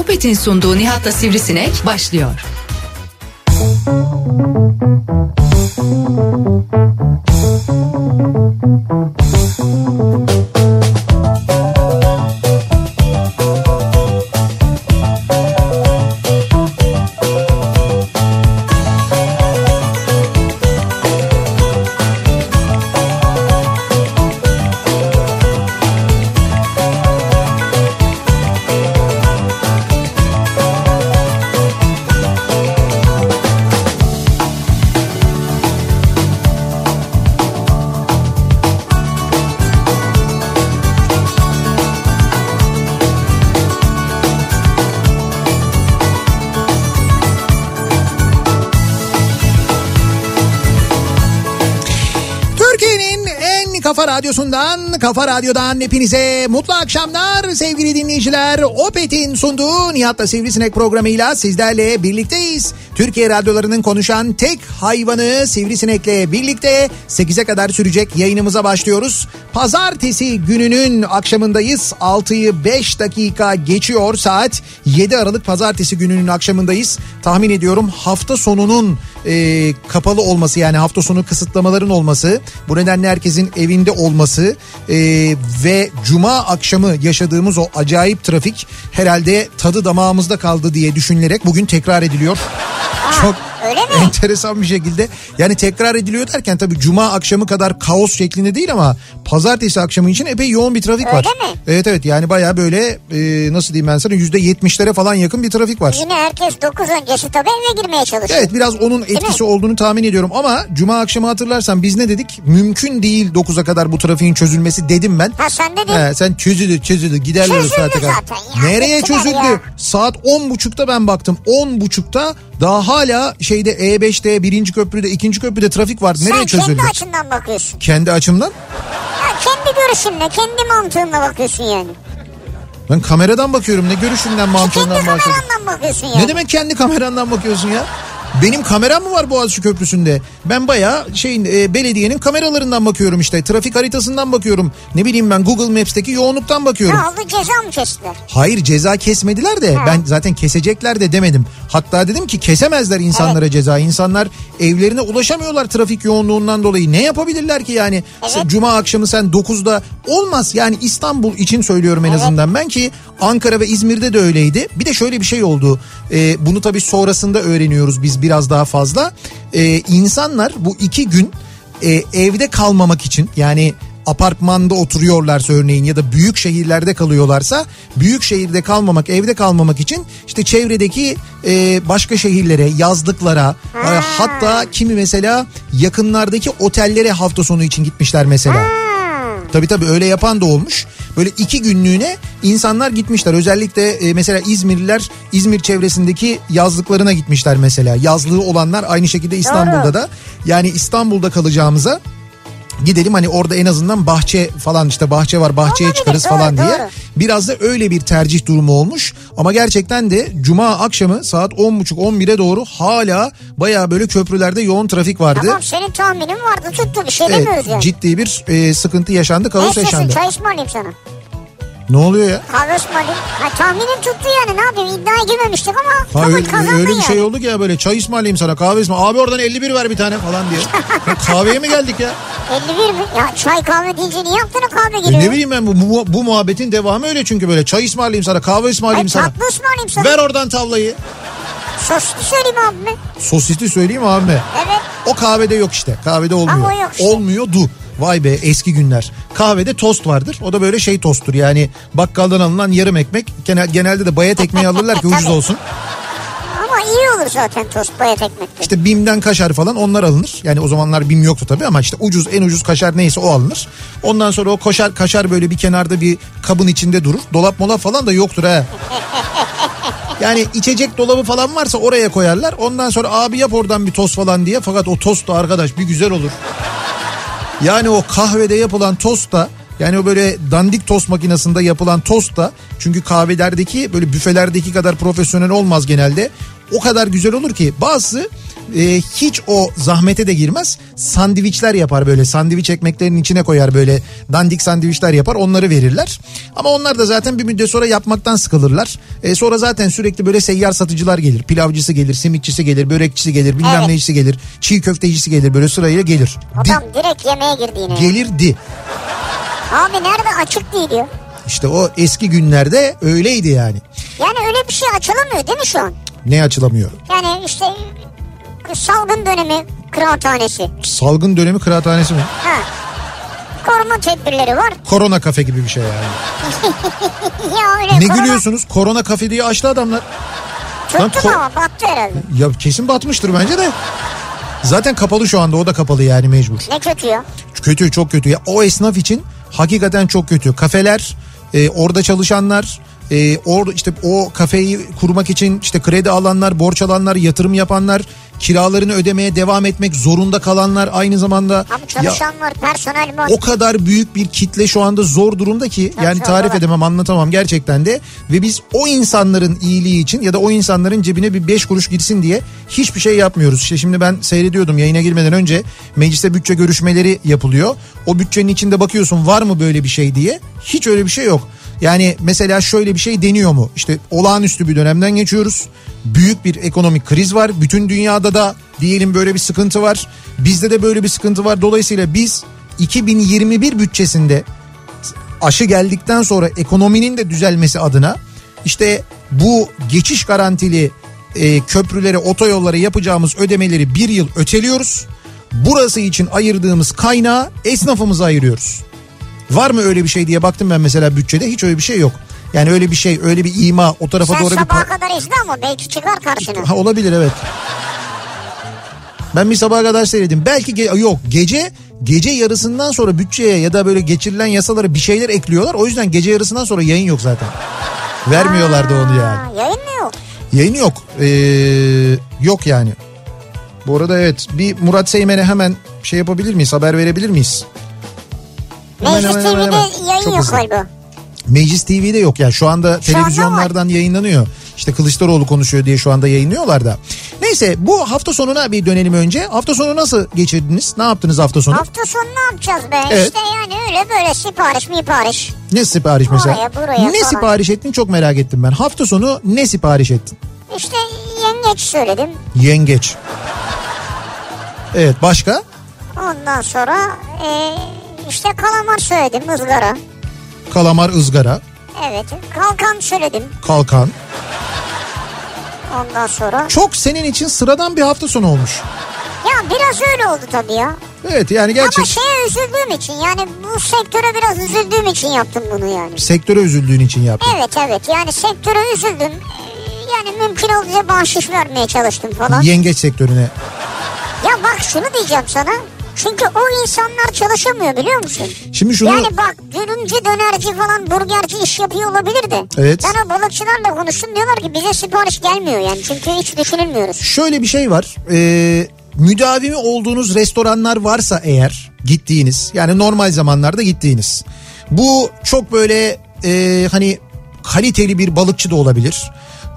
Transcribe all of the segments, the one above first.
Opet'in sunduğu Nihat'la Sivrisinek başlıyor. Türkiye'nin kafa radyodan hepinize mutlu akşamlar sevgili dinleyiciler. Opet'in sunduğu Nihat'la Sivrisinek programıyla sizlerle birlikteyiz. Türkiye radyolarının konuşan tek hayvanı Sivrisinek'le birlikte 8'e kadar sürecek yayınımıza başlıyoruz. Pazartesi gününün akşamındayız. 6'yı 5 dakika geçiyor saat. 7 Aralık pazartesi gününün akşamındayız. Tahmin ediyorum hafta sonunun e, kapalı olması yani hafta sonu kısıtlamaların olması bu nedenle herkesin evinde olması e, ve cuma akşamı yaşadığımız o acayip trafik herhalde tadı damağımızda kaldı diye düşünülerek bugün tekrar ediliyor. Çok öyle mi? enteresan bir şekilde yani tekrar ediliyor derken tabii cuma akşamı kadar kaos şeklinde değil ama pazartesi akşamı için epey yoğun bir trafik var. Öyle mi? Evet evet yani baya böyle e, nasıl diyeyim ben sana yüzde yetmişlere falan yakın bir trafik var. Yine herkes 9 öncesi tabii eve girmeye çalışıyor. Evet biraz onun etkisi olduğunu tahmin ediyorum ama cuma akşamı hatırlarsan biz ne dedik? Mümkün değil 9'a kadar bu trafiğin çözülmesi dedim ben. Ha sen dedin. He, sen çözülür çözülür giderler Çözüldü zaten ya, Nereye çözüldü? ya. Saat 10.30'da ben baktım. 10.30'da daha hala şeyde E5'te birinci köprüde ikinci köprüde trafik var. Nereye sen çözüldü? kendi açından bakıyorsun. Kendi açımdan? Ya kendi görüşünle, kendi mantığınla bakıyorsun yani. Ben kameradan bakıyorum. Ne görüşümden Kendi mantığından bahsediyorum. kamerandan bakıyorsun yani. Ne demek kendi kamerandan bakıyorsun ya? Benim kameram mı var Boğaziçi Köprüsü'nde? Ben bayağı şeyin e, belediyenin kameralarından bakıyorum işte. Trafik haritasından bakıyorum. Ne bileyim ben Google Maps'teki yoğunluktan bakıyorum. Ne oldu ceza mı kestiler? Hayır ceza kesmediler de Ha. ben zaten kesecekler de demedim. Hatta dedim ki kesemezler insanlara ceza. İnsanlar evlerine ulaşamıyorlar trafik yoğunluğundan dolayı. Ne yapabilirler ki yani? Evet. Cuma akşamı sen 9'da olmaz. Yani İstanbul için söylüyorum en azından ben ki Ankara ve İzmir'de de öyleydi. Bir de şöyle bir şey oldu. Ee, bunu tabii sonrasında öğreniyoruz biz biraz daha fazla. Ee, insanlar bu iki gün e, evde kalmamak için yani apartmanda oturuyorlarsa örneğin ya da büyük şehirlerde kalıyorlarsa büyük şehirde kalmamak evde kalmamak için işte çevredeki e, başka şehirlere yazlıklara e, hatta kimi mesela yakınlardaki otellere hafta sonu için gitmişler mesela. Tabii tabii öyle yapan da olmuş. Böyle iki günlüğüne insanlar gitmişler. Özellikle e, mesela İzmirliler İzmir çevresindeki yazlıklarına gitmişler mesela. Yazlığı olanlar aynı şekilde İstanbul'da da. Yani İstanbul'da kalacağımıza gidelim hani orada en azından bahçe falan işte bahçe var bahçeye çıkarız doğru, falan diye. doğru. Biraz da öyle bir tercih durumu olmuş. Ama gerçekten de cuma akşamı saat 10.30-11'e doğru hala baya böyle köprülerde yoğun trafik vardı. Tamam senin tahminin vardı tuttu bir şey Evet, demiyoruz yani. ciddi bir e, sıkıntı yaşandı, kaos yaşandı. çay ısmarlayayım sana. Ne oluyor ya? Kahve ısmarlayayım. Ha tahminin tuttu yani ne yapayım iddiaya girmemiştik ama Ha, kabul öyle, kazandın öyle bir yani. şey oldu ki ya böyle çay ısmarlayayım sana kahve ısmarlayayım. Abi oradan 51 ver bir tane falan diye. Ya kahveye mi geldik ya? 51 mi? Ya çay kahve deyince niye aklına kahve E geliyor? ne bileyim ben bu, bu, bu muhabbetin devamı öyle çünkü böyle çay ısmarlayayım sana kahve Ay, ısmarlayayım sana. tatlı ısmarlayayım sana. Ver oradan tavlayı. Soslu söyleyeyim abime. Sosisli söyleyeyim abi. Evet. O kahvede yok işte. Kahvede olmuyor. Ama o yok işte. Olmuyordu. Vay be eski günler. Kahvede tost vardır. O da böyle şey tosttur yani bakkaldan alınan yarım ekmek. Genel, genelde de bayat ekmeği alırlar ki ucuz olsun. Ama iyi olur zaten tost bayat ekmekte. İşte BİM'den kaşar falan onlar alınır. Yani o zamanlar BİM yoktu tabii ama işte ucuz en ucuz kaşar neyse o alınır. Ondan sonra o kaşar kaşar böyle bir kenarda bir kabın içinde durur. Dolap mola falan da yoktur ha. Yani içecek dolabı falan varsa oraya koyarlar. Ondan sonra abi yap oradan bir tost falan diye. Fakat o tost da arkadaş bir güzel olur. Yani o kahvede yapılan tost da yani o böyle dandik tost makinesinde yapılan tost da çünkü kahvelerdeki böyle büfelerdeki kadar profesyonel olmaz genelde. O kadar güzel olur ki bazısı e, hiç o zahmete de girmez. Sandviçler yapar böyle sandviç ekmeklerinin içine koyar böyle dandik sandviçler yapar onları verirler. Ama onlar da zaten bir müddet sonra yapmaktan sıkılırlar. E, sonra zaten sürekli böyle seyyar satıcılar gelir. Pilavcısı gelir, simitçisi gelir, börekçisi gelir, bilmem Evet. neycisi gelir. Çiğ köftecisi gelir böyle sırayla gelir. Di- Adam direkt yemeğe girdi yine. gelirdi. Abi nerede açık değil diyor. İşte o eski günlerde öyleydi yani. Yani öyle bir şey açılamıyor değil mi şu an? Ne açılamıyor? Yani işte salgın dönemi kıraathanesi. Salgın dönemi kıraathanesi mi? Ha. Koruma tedbirleri var. Korona kafe gibi bir şey yani. ya öyle Ne korona gülüyorsunuz? Korona kafe diye açtı adamlar. Tuttu ko- mu ama battı herhalde. Ya kesin batmıştır bence de. Zaten kapalı şu anda o da kapalı yani mecbur. Ne kötü ya. Kötü çok kötü. Ya o esnaf için hakikaten çok kötü. Kafeler, e, orada çalışanlar, e, or işte o kafeyi kurmak için işte kredi alanlar, borç alanlar, yatırım yapanlar, kiralarını ödemeye devam etmek zorunda kalanlar aynı zamanda Abi ya çalışan var, personel var. o kadar büyük bir kitle şu anda zor durumda ki Çok yani zor, tarif evet. edemem anlatamam gerçekten de ve biz o insanların iyiliği için ya da o insanların cebine bir beş kuruş girsin diye hiçbir şey yapmıyoruz. İşte şimdi ben seyrediyordum yayına girmeden önce mecliste bütçe görüşmeleri yapılıyor. O bütçenin içinde bakıyorsun var mı böyle bir şey diye hiç öyle bir şey yok. Yani mesela şöyle bir şey deniyor mu? İşte olağanüstü bir dönemden geçiyoruz. Büyük bir ekonomik kriz var. Bütün dünyada da diyelim böyle bir sıkıntı var. Bizde de böyle bir sıkıntı var. Dolayısıyla biz 2021 bütçesinde aşı geldikten sonra ekonominin de düzelmesi adına işte bu geçiş garantili e, köprülere, otoyollara yapacağımız ödemeleri bir yıl öteliyoruz. Burası için ayırdığımız kaynağı esnafımıza ayırıyoruz. Var mı öyle bir şey diye baktım ben mesela bütçede hiç öyle bir şey yok. Yani öyle bir şey, öyle bir ima o tarafa Sen doğru bir... sabaha pa- kadar izle ama belki çıkar karşına. Ha, olabilir evet. Ben bir sabaha kadar seyredim. Belki ge- yok gece gece yarısından sonra bütçeye ya da böyle geçirilen yasalara bir şeyler ekliyorlar. O yüzden gece yarısından sonra yayın yok zaten. Vermiyorlardı onu yani. Yayın mı yok? Yayın yok. Ee, yok yani. Bu arada evet bir Murat Seymen'e hemen şey yapabilir miyiz? Haber verebilir miyiz? Meclis hemen, hemen, TV'de hemen. yayın Çok yok hızlı. galiba. Meclis TV'de yok yani şu anda Şu anda televizyonlardan yayınlanıyor. İşte Kılıçdaroğlu konuşuyor diye şu anda yayınlıyorlar da. Neyse bu hafta sonuna bir dönelim önce. Hafta sonu nasıl geçirdiniz? Ne yaptınız hafta sonu? Hafta sonu ne yapacağız be? Evet. İşte yani öyle böyle sipariş mipariş. Ne sipariş mesela? Oraya, buraya ne falan. sipariş ettin çok merak ettim ben. Hafta sonu ne sipariş ettin? İşte yengeç söyledim. Yengeç. Evet başka? Ondan sonra e, işte kalamar söyledim ızgara. Kalamar ızgara, Evet kalkan söyledim. kalkan. Ondan sonra Çok senin için sıradan bir hafta sonu olmuş. ya biraz öyle oldu tabii ya. Evet yani Ama gerçek şeye üzüldüğüm için yani bu sektöre biraz üzüldüğüm için yaptım bunu yani. sektöre üzüldüğün için yaptın. Evet evet yani sektöre üzüldüm. Yani mümkün olduğunca bahşiş vermeye çalıştım falan. Yengeç sektörüne. Ya bak şunu diyeceğim sana. Çünkü o insanlar çalışamıyor biliyor musun? Şimdi şunu Yani bak dürümcü, dönerci falan burgerci iş yapıyor olabilir de. Evet. Ben o balıkçılarla konuştum diyorlar ki bize sipariş gelmiyor yani. Çünkü hiç düşünülmüyoruz. şöyle bir şey var. Ee, müdavimi olduğunuz restoranlar varsa eğer gittiğiniz yani normal zamanlarda gittiğiniz. Bu çok böyle e, hani kaliteli bir balıkçı da olabilir.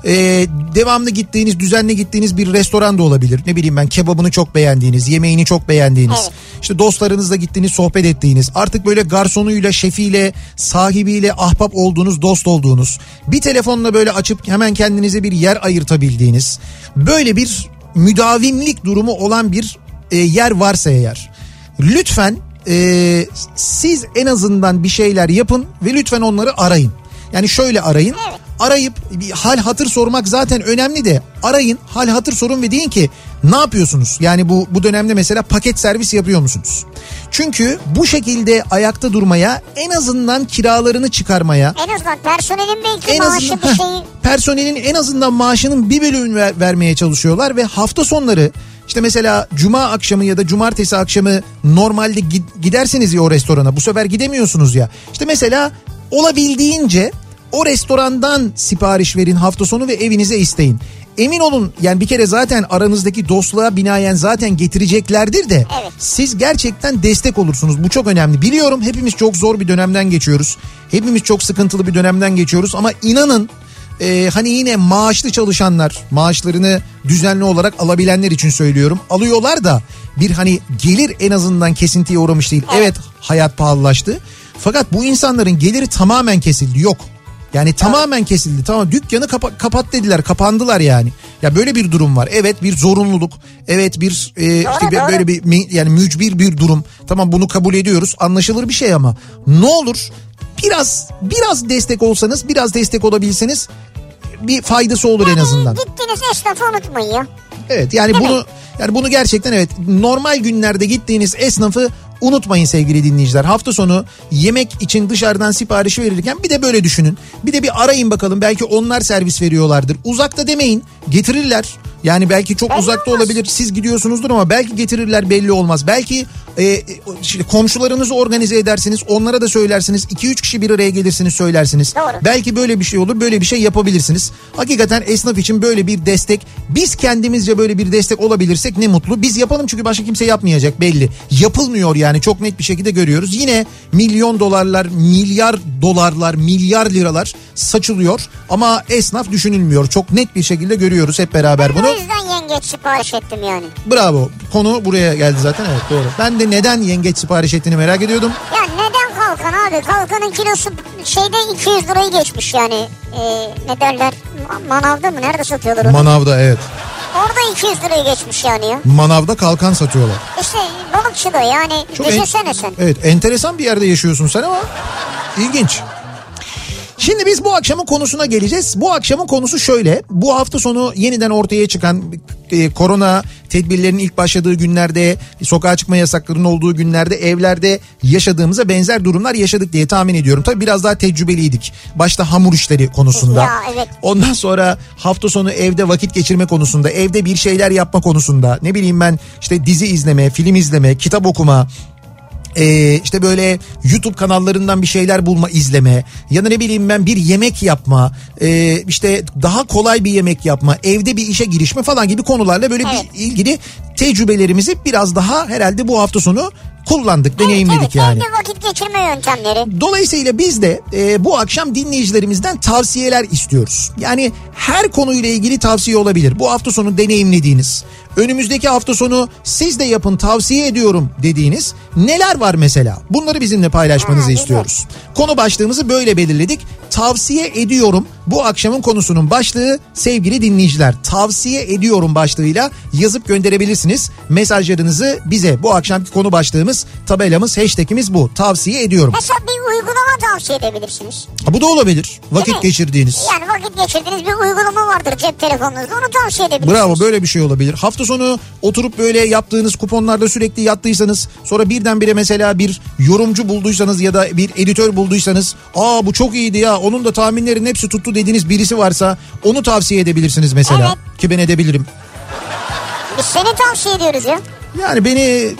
Ee, devamlı gittiğiniz, düzenli gittiğiniz bir restoran da olabilir. Ne bileyim ben kebabını çok beğendiğiniz, yemeğini çok beğendiğiniz. Evet. İşte dostlarınızla gittiğiniz, sohbet ettiğiniz, artık böyle garsonuyla, şefiyle, sahibiyle ahbap olduğunuz, dost olduğunuz, bir telefonla böyle açıp hemen kendinize bir yer ayırtabildiğiniz, böyle bir müdavimlik durumu olan bir e, yer varsa eğer, lütfen e, siz en azından bir şeyler yapın ve lütfen onları arayın. Yani şöyle arayın. Arayıp bir hal hatır sormak zaten önemli de arayın hal hatır sorun ve deyin ki Ne yapıyorsunuz? Yani bu bu dönemde mesela paket servis yapıyor musunuz? Çünkü bu şekilde ayakta durmaya en azından kiralarını çıkarmaya En azından personelin belki en maaşı azından bir şeyi personelin en azından maaşının bir bölümünü ver- vermeye çalışıyorlar ve hafta sonları işte mesela cuma akşamı ya da cumartesi akşamı normalde gi- gidersiniz ya o restorana bu sefer gidemiyorsunuz ya. İşte mesela olabildiğince o restorandan sipariş verin hafta sonu ve evinize isteyin. Emin olun yani bir kere zaten aranızdaki dostluğa binaen zaten getireceklerdir de Evet. siz gerçekten destek olursunuz. Bu çok önemli. Biliyorum hepimiz çok zor bir dönemden geçiyoruz. Hepimiz çok sıkıntılı bir dönemden geçiyoruz ama inanın e, hani yine maaşlı çalışanlar maaşlarını düzenli olarak alabilenler için söylüyorum. Alıyorlar da bir hani gelir en azından kesintiye uğramış değil. Evet hayat pahalılaştı. Fakat bu insanların geliri tamamen kesildi. Yok. Yani tamamen kesildi. Tamam dükkanı kapa- kapat dediler. Kapandılar yani. Ya böyle bir durum var. Evet bir zorunluluk. Evet bir e, işte doğru. böyle bir yani mücbir bir durum. Tamam bunu kabul ediyoruz. Anlaşılır bir şey ama ne olur biraz biraz destek olsanız, biraz destek olabilseniz bir faydası olur en azından. Gittiğiniz esnafı unutmayın. Evet yani bunu yani bunu gerçekten evet normal günlerde gittiğiniz esnafı unutmayın sevgili dinleyiciler. Hafta sonu yemek için dışarıdan sipariş verirken bir de böyle düşünün. Bir de bir arayın bakalım belki onlar servis veriyorlardır. Uzakta demeyin getirirler. Yani belki çok Belli uzakta olmaz. olabilir siz gidiyorsunuzdur ama belki getirirler belli olmaz. Belki e, işte komşularınızı organize edersiniz onlara da söylersiniz. 2-3 kişi bir araya gelirsiniz söylersiniz. Doğru. Belki böyle bir şey olur böyle bir şey yapabilirsiniz. Hakikaten esnaf için böyle bir destek biz kendimizce böyle bir destek olabilirsek ne mutlu. Biz yapalım çünkü başka kimse yapmayacak belli. Yapılmıyor yani çok net bir şekilde görüyoruz. Yine milyon dolarlar, milyar dolarlar, milyar liralar saçılıyor ama esnaf düşünülmüyor. Çok net bir şekilde görüyoruz hep beraber bunu. O yüzden yengeç sipariş ettim yani. Bravo. Konu buraya geldi zaten evet doğru. Ben de neden yengeç sipariş ettiğini merak ediyordum. Ya neden kalkan abi? Kalkanın kilosu şeyde 200 lirayı geçmiş yani. Ee, ne derler? Ma- Manavda mı? Nerede satıyorlar onu? Manavda evet. Orada 200 lirayı geçmiş yani ya. Manavda kalkan satıyorlar. İşte balıkçıda yani. Çok en- Düşünsene sen. Evet enteresan bir yerde yaşıyorsun sen ama ilginç. Şimdi biz bu akşamın konusuna geleceğiz. Bu akşamın konusu şöyle. Bu hafta sonu yeniden ortaya çıkan e, korona tedbirlerinin ilk başladığı günlerde, sokağa çıkma yasaklarının olduğu günlerde evlerde yaşadığımıza benzer durumlar yaşadık diye tahmin ediyorum. Tabii biraz daha tecrübeliydik. Başta hamur işleri konusunda. Ya, evet. Ondan sonra hafta sonu evde vakit geçirme konusunda, evde bir şeyler yapma konusunda, ne bileyim ben işte dizi izleme, film izleme, kitap okuma, ee, işte böyle YouTube kanallarından bir şeyler bulma izleme ya da ne bileyim ben bir yemek yapma ee, işte daha kolay bir yemek yapma evde bir işe girişme falan gibi konularla böyle Evet. bir ilgili tecrübelerimizi biraz daha herhalde bu hafta sonu kullandık deneyimledik evet, yani. Evde vakit geçirme yöntemleri. Dolayısıyla biz de e, bu akşam dinleyicilerimizden tavsiyeler istiyoruz. Yani her konuyla ilgili tavsiye olabilir. Bu hafta sonu deneyimlediğiniz, önümüzdeki hafta sonu siz de yapın tavsiye ediyorum dediğiniz neler var mesela? Bunları bizimle paylaşmanızı Ha, istiyoruz. Konu başlığımızı böyle belirledik. Tavsiye ediyorum. Bu akşamın konusunun başlığı sevgili dinleyiciler. Tavsiye ediyorum başlığıyla yazıp gönderebilirsiniz. Mesajlarınızı bize bu akşamki konu başlığımız, tabelamız, hashtagimiz bu. Tavsiye ediyorum. Mesela bir uygulama tavsiye edebilirsiniz. Ha, bu da olabilir. Vakit Değil mi? geçirdiğiniz. Yani vakit geçirdiğiniz bir uygulama vardır cep telefonunuzda onu tavsiye edebilirsiniz. Bravo böyle bir şey olabilir. Hafta sonu oturup böyle yaptığınız kuponlarda sürekli yattıysanız sonra birdenbire mesela bir yorumcu bulduysanız ya da bir editör bulduysanız aa bu çok iyiydi ya onun da tahminlerin hepsi tuttu dediğiniz birisi varsa onu tavsiye edebilirsiniz mesela. Evet. Ki ben edebilirim. Biz seni tavsiye ediyoruz ya. Yani beni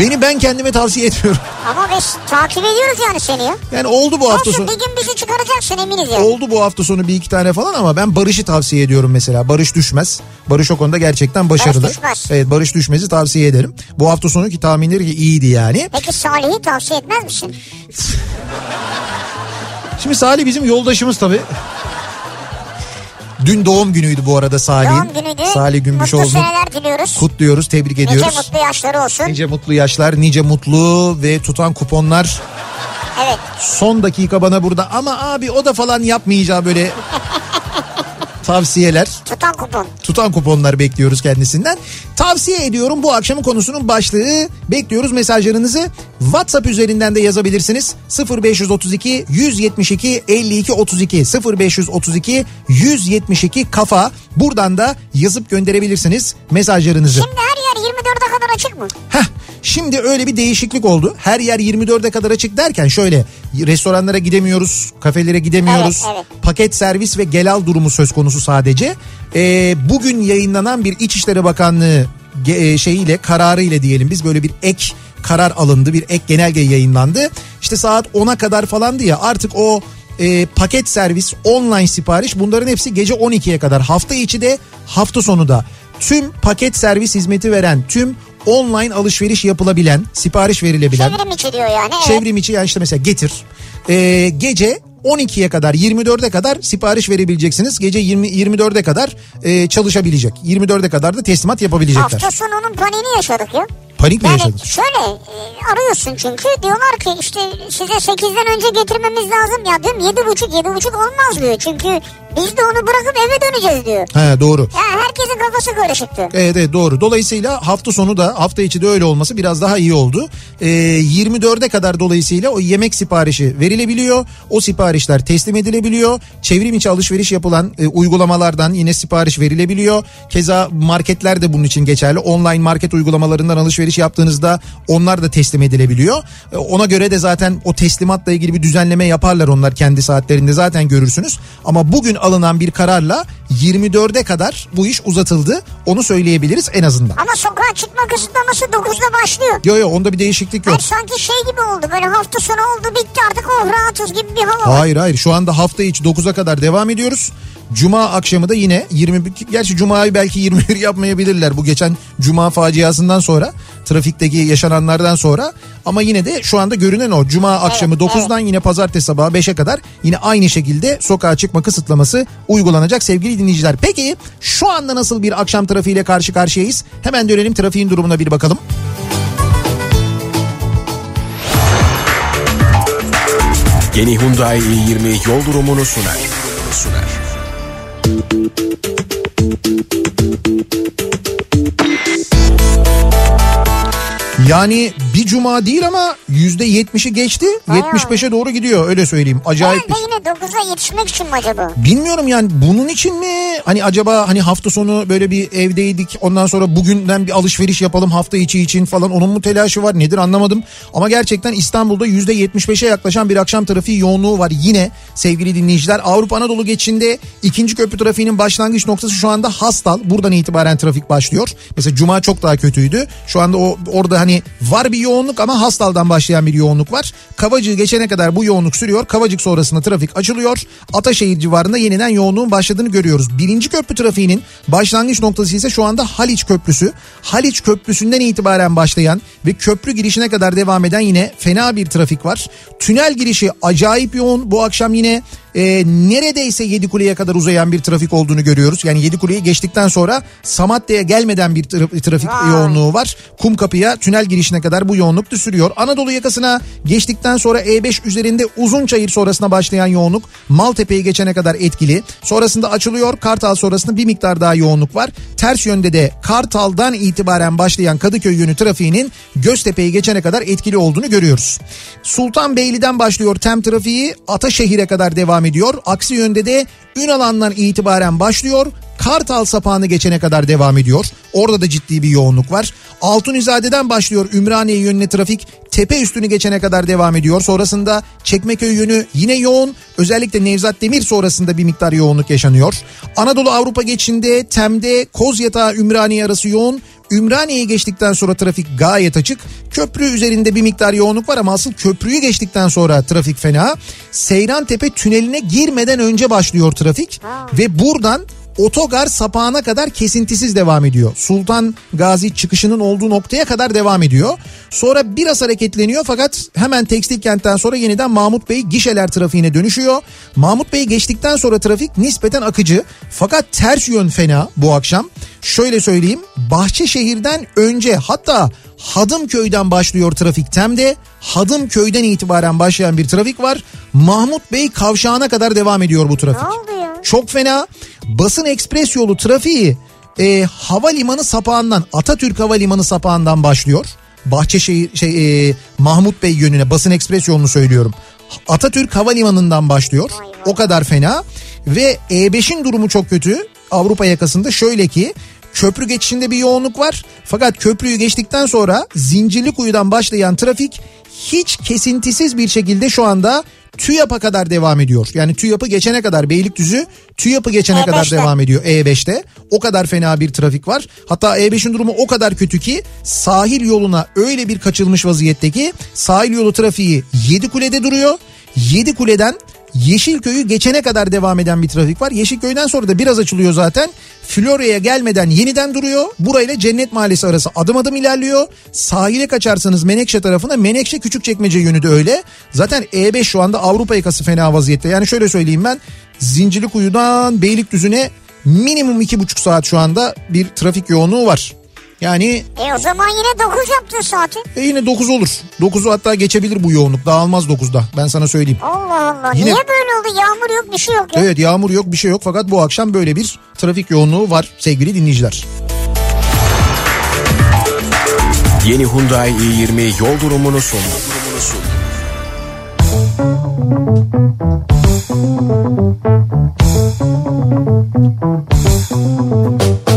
beni ben kendime tavsiye etmiyorum. Ama biz takip ediyoruz yani seni ya. Yani oldu bu hafta Olsun sonu. bir gün bizi çıkaracaksın eminiz yani. Oldu bu hafta sonu bir iki tane falan ama ben Barış'ı tavsiye ediyorum mesela. Barış Düşmez. Barış o konuda gerçekten başarılı. Düşmez. Evet Barış Düşmez'i tavsiye ederim. Bu hafta sonu ki tahminleri ki iyiydi yani. Peki Salih'i tavsiye etmez misin? Şimdi Salih bizim yoldaşımız tabii. Dün doğum günüydü bu arada Salih'in. Doğum günüydü. Salih Gümüşoğlu'nu kutluyoruz, tebrik Nice ediyoruz. mutlu yaşları olsun. Nice mutlu yaşlar, nice mutlu ve tutan kuponlar. Evet. Son dakika bana burada ama abi o da falan yapmayacağı böyle tavsiyeler, Tutan kupon. tutan kuponlar bekliyoruz kendisinden. Tavsiye ediyorum bu akşamın konusunun başlığı. Bekliyoruz mesajlarınızı. WhatsApp üzerinden de yazabilirsiniz. 0532 172 52 32 0532 172 kafa. Buradan da yazıp gönderebilirsiniz mesajlarınızı. Şimdi her yer 24'e kadar açık mı? Heh, şimdi öyle bir değişiklik oldu. Her yer 24'e kadar açık derken şöyle restoranlara gidemiyoruz, kafelere gidemiyoruz. Evet, evet. Paket servis ve gelal durumu söz konusu sadece. Ee, bugün yayınlanan bir İçişleri Bakanlığı e, şeyiyle kararıyla diyelim biz böyle bir ek karar alındı. Bir ek genelge yayınlandı. İşte saat 10'a kadar falandı ya artık o e, paket servis, online sipariş bunların hepsi gece 12'ye kadar. Hafta içi de hafta sonu da tüm paket servis hizmeti veren, tüm online alışveriş yapılabilen, sipariş verilebilen, Çevrim içi diyor yani. Evet. çevrim içi yani işte mesela getir. E, gece 12'ye kadar 24'e kadar sipariş verebileceksiniz. Gece 20 24'e kadar e, çalışabilecek. 24'e kadar da teslimat yapabilecekler. Hafta sonu onun paniğini yaşadık ya. Panik mi Yani yaşadın? şöyle e, arıyorsun çünkü diyorlar ki işte size 8'den önce getirmemiz lazım ya diyorum 7.30 7.30 olmaz diyor. Çünkü biz de onu bırakıp eve döneceğiz diyor. He doğru. Ya herkesin kafası karışıktı. Evet, evet doğru. Dolayısıyla hafta sonu da hafta içi de öyle olması biraz daha iyi oldu. Ee, 24'e kadar dolayısıyla o yemek siparişi verilebiliyor. O siparişler teslim edilebiliyor. Çevrim içi alışveriş yapılan e, uygulamalardan yine sipariş verilebiliyor. Keza marketler de bunun için geçerli. Online market uygulamalarından alışveriş yaptığınızda onlar da teslim edilebiliyor. E, ona göre de zaten o teslimatla ilgili bir düzenleme yaparlar onlar kendi saatlerinde zaten görürsünüz. Ama bugün alınan bir kararla 24'e kadar bu iş uzatıldı. Onu söyleyebiliriz en azından. Ama sokağa çıkma kısıtlaması 9'da başlıyor. Yok yok onda bir değişiklik yok. Hayır sanki şey gibi oldu böyle hafta sonu oldu bitti artık oh rahatız gibi bir hava. Hayır hayır şu anda hafta içi 9'a kadar devam ediyoruz. Cuma akşamı da yine 20 gerçi Cuma'yı belki 21 yapmayabilirler bu geçen Cuma faciasından sonra trafikteki yaşananlardan sonra ama yine de şu anda görünen o Cuma akşamı evet. 9'dan yine pazartesi sabahı 5'e kadar yine aynı şekilde sokağa çıkma kısıtlaması uygulanacak sevgili dinleyiciler. Peki şu anda nasıl bir akşam trafiğiyle karşı karşıyayız? Hemen dönelim trafiğin durumuna bir bakalım. Yeni Hyundai i20 yol durumunu sunar. sunar. Thank you. Yani bir cuma değil ama yüzde yetmişi geçti. Bayağı. 75'e doğru gidiyor öyle söyleyeyim. Acayip Herhalde yine 9'a yetişmek için mi acaba? Bilmiyorum yani bunun için mi? Hani acaba hani hafta sonu böyle bir evdeydik ondan sonra bugünden bir alışveriş yapalım hafta içi için falan onun mu telaşı var nedir anlamadım. Ama gerçekten İstanbul'da %75'e yaklaşan bir akşam trafiği yoğunluğu var yine sevgili dinleyiciler. Avrupa Anadolu geçişinde ikinci köprü trafiğinin başlangıç noktası şu anda Hastal. Buradan itibaren trafik başlıyor. Mesela Cuma çok daha kötüydü. Şu anda o orada hani var bir yoğunluk ama Hastal'dan başlayan bir yoğunluk var. Kavacığı geçene kadar bu yoğunluk sürüyor. Kavacık sonrasında trafik açılıyor. Ataşehir civarında yeniden yoğunluğun başladığını görüyoruz. Birinci köprü trafiğinin başlangıç noktası ise şu anda Haliç Köprüsü. Haliç Köprüsü'nden itibaren başlayan ve köprü girişine kadar devam eden yine fena bir trafik var. Tünel girişi acayip yoğun. Bu akşam yine e, neredeyse Yedikule'ye kadar uzayan bir trafik olduğunu görüyoruz. Yani Yedikule'yi geçtikten sonra Samatya'ya gelmeden bir tra- trafik Vay. yoğunluğu var. Kumkapı'ya tünel girişine kadar bu yoğunluk da sürüyor. Anadolu yakasına geçtikten sonra E5 üzerinde Uzunçayır sonrasına başlayan yoğunluk Maltepe'yi geçene kadar etkili. Sonrasında açılıyor. Kartal sonrasında bir miktar daha yoğunluk var. Ters yönde de Kartal'dan itibaren başlayan Kadıköy yönü trafiğinin Göztepe'yi geçene kadar etkili olduğunu görüyoruz. Sultanbeyli'den başlıyor tem trafiği Ataşehir'e kadar devam ediyor. Aksi yönde de Ünalan'dan itibaren başlıyor. Kartal sapağını geçene kadar devam ediyor. Orada da ciddi bir yoğunluk var. Altunizade'den başlıyor Ümraniye yönüne trafik. Tepe üstünü geçene kadar devam ediyor. Sonrasında Çekmeköy yönü yine yoğun. Özellikle Nevzat Demir sonrasında bir miktar yoğunluk yaşanıyor. Anadolu Avrupa geçişinde Tem'de Kozyatağı Ümraniye arası yoğun. Ümraniye'yi geçtikten sonra trafik gayet açık. Köprü üzerinde bir miktar yoğunluk var ama asıl köprüyü geçtikten sonra trafik fena. Seyran Tepe tüneline girmeden önce başlıyor trafik ve buradan otogar sapağına kadar kesintisiz devam ediyor. Sultan Gazi çıkışının olduğu noktaya kadar devam ediyor. Sonra biraz hareketleniyor fakat hemen tekstil kentten sonra yeniden Mahmut Bey gişeler trafiğine dönüşüyor. Mahmut Bey geçtikten sonra trafik nispeten akıcı fakat ters yön fena bu akşam. Şöyle söyleyeyim Bahçeşehir'den önce hatta Hadımköy'den başlıyor trafik Tem'de. Hadımköy'den itibaren başlayan bir trafik var. Mahmut Bey kavşağına kadar devam ediyor bu trafik. Çok fena. Basın ekspres yolu trafiği e, havalimanı sapağından Atatürk Havalimanı sapağından başlıyor. Bahçeşehir şey e, Mahmut Bey yönüne basın ekspres yolunu söylüyorum. Atatürk Havalimanı'ndan başlıyor. O kadar fena. Ve E5'in durumu çok kötü. Avrupa yakasında şöyle ki köprü geçişinde bir yoğunluk var. Fakat köprüyü geçtikten sonra Zincirlikuyu'dan başlayan trafik hiç kesintisiz bir şekilde şu anda TÜYAP'a kadar devam ediyor. Yani TÜYAP'ı geçene kadar Beylikdüzü TÜYAP'ı geçene E5'te. kadar devam ediyor E5'te. O kadar fena bir trafik var. Hatta E5'in durumu o kadar kötü ki sahil yoluna öyle bir kaçılmış vaziyette ki sahil yolu trafiği Yedikule'de duruyor. Yedikule'den Yeşilköy'ü geçene kadar devam eden bir trafik var. Yeşilköy'den sonra da biraz açılıyor zaten. Florya'ya gelmeden yeniden duruyor. Burayla Cennet Mahallesi arası adım adım ilerliyor. Sahile kaçarsanız Menekşe tarafına Menekşe Küçükçekmece yönü de öyle. Zaten E5 şu anda Avrupa yakası fena vaziyette. Yani şöyle söyleyeyim ben Zincirlikuyu'dan Beylikdüzü'ne minimum iki buçuk saat şu anda bir trafik yoğunluğu var. Yani E o zaman yine 9 yaptın saati. e yine 9 olur. 9'u hatta geçebilir bu yoğunluk. Dağılmaz 9'da ben sana söyleyeyim. Allah Allah. Yine- Niye böyle oldu? Yağmur yok bir şey yok ya. Evet yağmur yok bir şey yok fakat bu akşam böyle bir trafik yoğunluğu var sevgili dinleyiciler. Yeni Hyundai i20 yol durumunu sundu. Kafa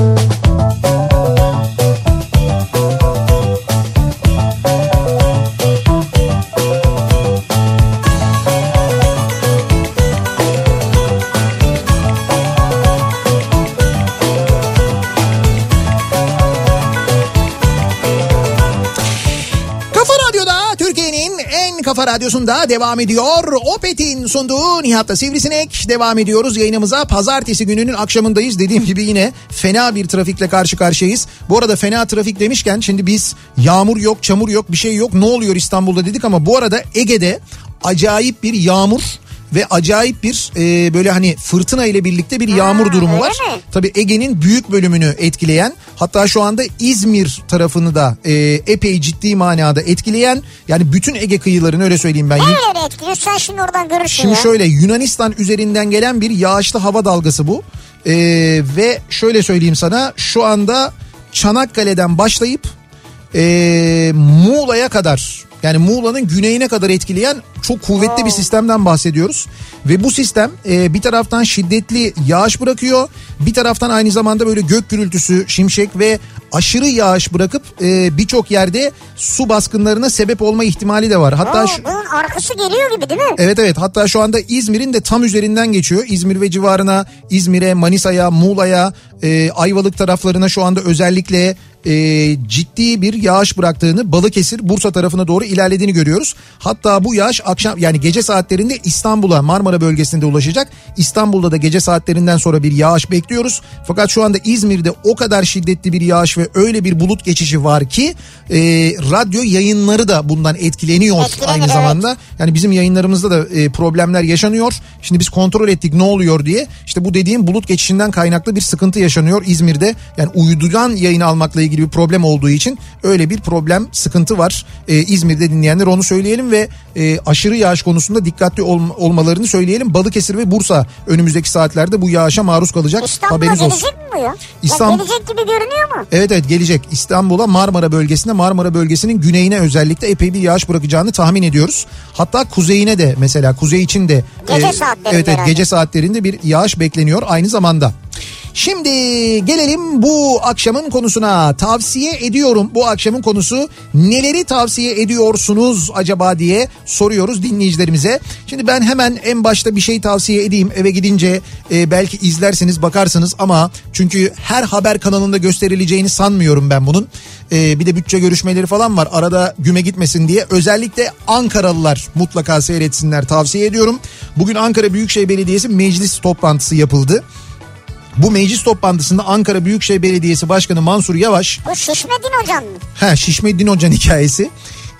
kafa radyosunda devam ediyor. Opet'in sunduğu Nihat'ta Sivrisinek devam ediyoruz yayınımıza. Pazartesi gününün akşamındayız. Dediğim gibi yine fena bir trafikle karşı karşıyayız. Bu arada fena trafik demişken şimdi biz yağmur yok, çamur yok, bir şey yok. Ne oluyor İstanbul'da dedik ama bu arada Ege'de acayip bir yağmur ve acayip bir e, böyle hani fırtına ile birlikte bir yağmur Ha, durumu var. mi? Tabii Ege'nin büyük bölümünü etkileyen hatta şu anda İzmir tarafını da e, epey ciddi manada etkileyen yani bütün Ege kıyılarını öyle söyleyeyim ben. Nereleri etkiliyor? Sen şimdi oradan görürsün Şimdi ya. şöyle Yunanistan üzerinden gelen bir yağışlı hava dalgası bu. E, ve şöyle söyleyeyim sana şu anda Çanakkale'den başlayıp e, Muğla'ya kadar yani Muğla'nın güneyine kadar etkileyen çok kuvvetli bir sistemden bahsediyoruz. Ve bu sistem e, bir taraftan şiddetli yağış bırakıyor. Bir taraftan aynı zamanda böyle gök gürültüsü, şimşek ve aşırı yağış bırakıp e, birçok yerde su baskınlarına sebep olma ihtimali de var. Hatta Oo, şu, bunun arkası geliyor gibi değil mi? Evet evet hatta şu anda İzmir'in de tam üzerinden geçiyor. İzmir ve civarına İzmir'e, Manisa'ya, Muğla'ya, e, Ayvalık taraflarına şu anda özellikle e, ciddi bir yağış bıraktığını Balıkesir, Bursa tarafına doğru ilerlediğini görüyoruz. Hatta bu yağış akşam yani gece saatlerinde İstanbul'a Marmara bölgesinde ulaşacak. İstanbul'da da gece saatlerinden sonra bir yağış bekliyoruz. Fakat şu anda İzmir'de o kadar şiddetli bir yağış ve öyle bir bulut geçişi var ki e, radyo yayınları da bundan etkileniyor Etkilenir, aynı evet. zamanda. Yani bizim yayınlarımızda da e, problemler yaşanıyor. Şimdi biz kontrol ettik ne oluyor diye. İşte bu dediğim bulut geçişinden kaynaklı bir sıkıntı yaşanıyor İzmir'de. Yani uydudan yayın almakla ilgili bir problem olduğu için öyle bir problem sıkıntı var. E, İzmir'de dinleyenler onu söyleyelim ve e, aşırı yağış konusunda dikkatli ol- olmalarını söyleyelim. Balıkesir ve Bursa önümüzdeki saatlerde bu yağışa maruz kalacak. İstanbul'a Haberiniz olsun. gelecek mi bu ya? İstanbul- Ya gelecek gibi görünüyor mu? Evet evet gelecek. İstanbul'a Marmara bölgesine Marmara bölgesinin güneyine özellikle epey bir yağış bırakacağını tahmin ediyoruz. Hatta kuzeyine de mesela kuzey için de Gece saatlerinde evet, evet herhalde. gece saatlerinde bir yağış bekleniyor aynı zamanda. Şimdi gelelim bu akşamın konusuna. Tavsiye ediyorum. Bu akşamın konusu neleri tavsiye ediyorsunuz acaba diye soruyoruz dinleyicilerimize. Şimdi ben hemen en başta bir şey tavsiye edeyim. Eve gidince e, belki izlersiniz bakarsınız ama çünkü her haber kanalında gösterileceğini sanmıyorum ben bunun. E, bir de bütçe görüşmeleri falan var. Arada güme gitmesin diye. Özellikle Ankaralılar mutlaka seyretsinler tavsiye ediyorum. Bugün Ankara Büyükşehir Belediyesi meclis toplantısı yapıldı. Bu meclis toplantısında Ankara Büyükşehir Belediyesi Başkanı Mansur Yavaş, Bu Şişmedin hocam mı? ha Şişmeddin Hoca'nın hikayesi,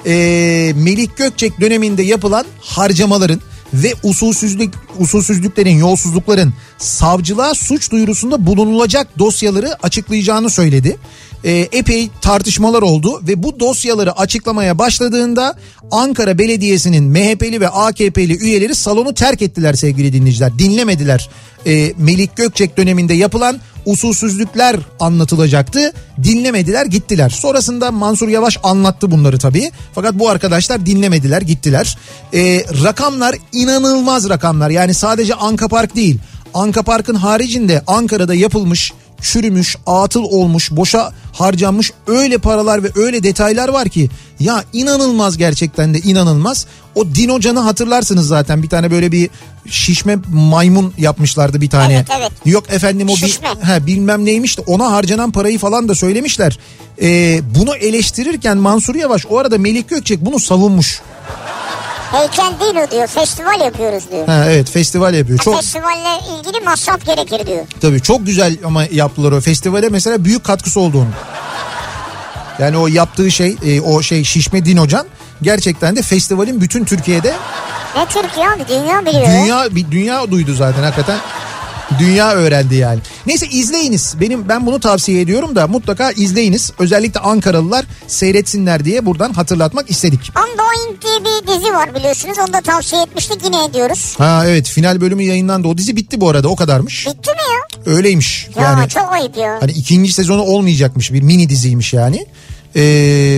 ee, Melik Gökçek döneminde yapılan harcamaların ve usulsüzlük usulsüzlüklerin, yolsuzlukların savcılığa suç duyurusunda bulunulacak dosyaları açıklayacağını söyledi. E, epey tartışmalar oldu ve bu dosyaları açıklamaya başladığında Ankara Belediyesi'nin MHP'li ve AKP'li üyeleri salonu terk ettiler sevgili dinleyiciler. Dinlemediler. E, Melik Gökçek döneminde yapılan usulsüzlükler anlatılacaktı. Dinlemediler gittiler. Sonrasında Mansur Yavaş anlattı bunları tabii. Fakat bu arkadaşlar dinlemediler gittiler. E, rakamlar inanılmaz rakamlar. Yani sadece Anka Park değil. Anka Park'ın haricinde Ankara'da yapılmış çürümüş, atıl olmuş, boşa harcanmış öyle paralar ve öyle detaylar var ki ya inanılmaz gerçekten de inanılmaz. O Dinocan'ı hatırlarsınız zaten bir tane böyle bir şişme maymun yapmışlardı bir tane. Evet, evet. Yok efendim o Şişme. bir, he, bilmem neymiş de ona harcanan parayı falan da söylemişler. Ee, bunu eleştirirken Mansur Yavaş o arada Melik Gökçek bunu savunmuş. Heykel değil o diyor. Festival yapıyoruz diyor. Ha, evet festival yapıyor. Çok Festivalle ilgili masraf gerekir diyor. Tabii çok güzel ama yaptılar o festivale mesela büyük katkısı oldu onun. Yani o yaptığı şey e, o şey şişme dinocan gerçekten de festivalin bütün Türkiye'de Ne Türkiye abi dünya biliyor. ya. dünya dünya duydu zaten hakikaten. Dünya öğrendi yani. Neyse izleyiniz. Benim ben bunu tavsiye ediyorum da mutlaka izleyiniz. Özellikle Ankaralılar seyretsinler diye buradan hatırlatmak istedik. Undoing diye bir dizi var biliyorsunuz. Onu da tavsiye etmiştik yine ediyoruz. Ha evet final bölümü yayınlandı. O dizi bitti bu arada o kadarmış. Bitti mi ya? Öyleymiş. Ya yani çok ayıp ya. Hani ikinci sezonu olmayacakmış bir mini diziymiş yani. Ee,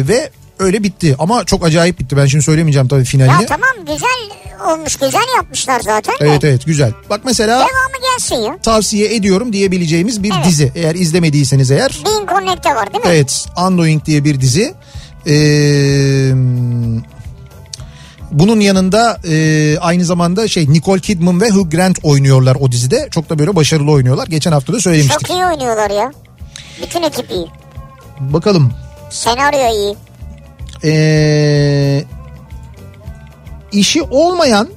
ve öyle bitti ama çok acayip bitti. Ben şimdi söylemeyeceğim tabii finalini. Ya tamam güzel olmuş güzel yapmışlar zaten de. Evet evet güzel. Bak mesela Devamı gelsin ya. tavsiye ediyorum diyebileceğimiz bir Evet. dizi. Eğer izlemediyseniz eğer. Bean Connect'te var değil mi? Evet Undoing diye bir dizi. Ee, bunun yanında e, aynı zamanda şey Nicole Kidman ve Hugh Grant oynuyorlar o dizide. Çok da böyle başarılı oynuyorlar. Geçen hafta da söylemiştik. Çok iyi oynuyorlar ya. Bütün ekip iyi. Bakalım Senaryo iyi. Ee, işi olmayan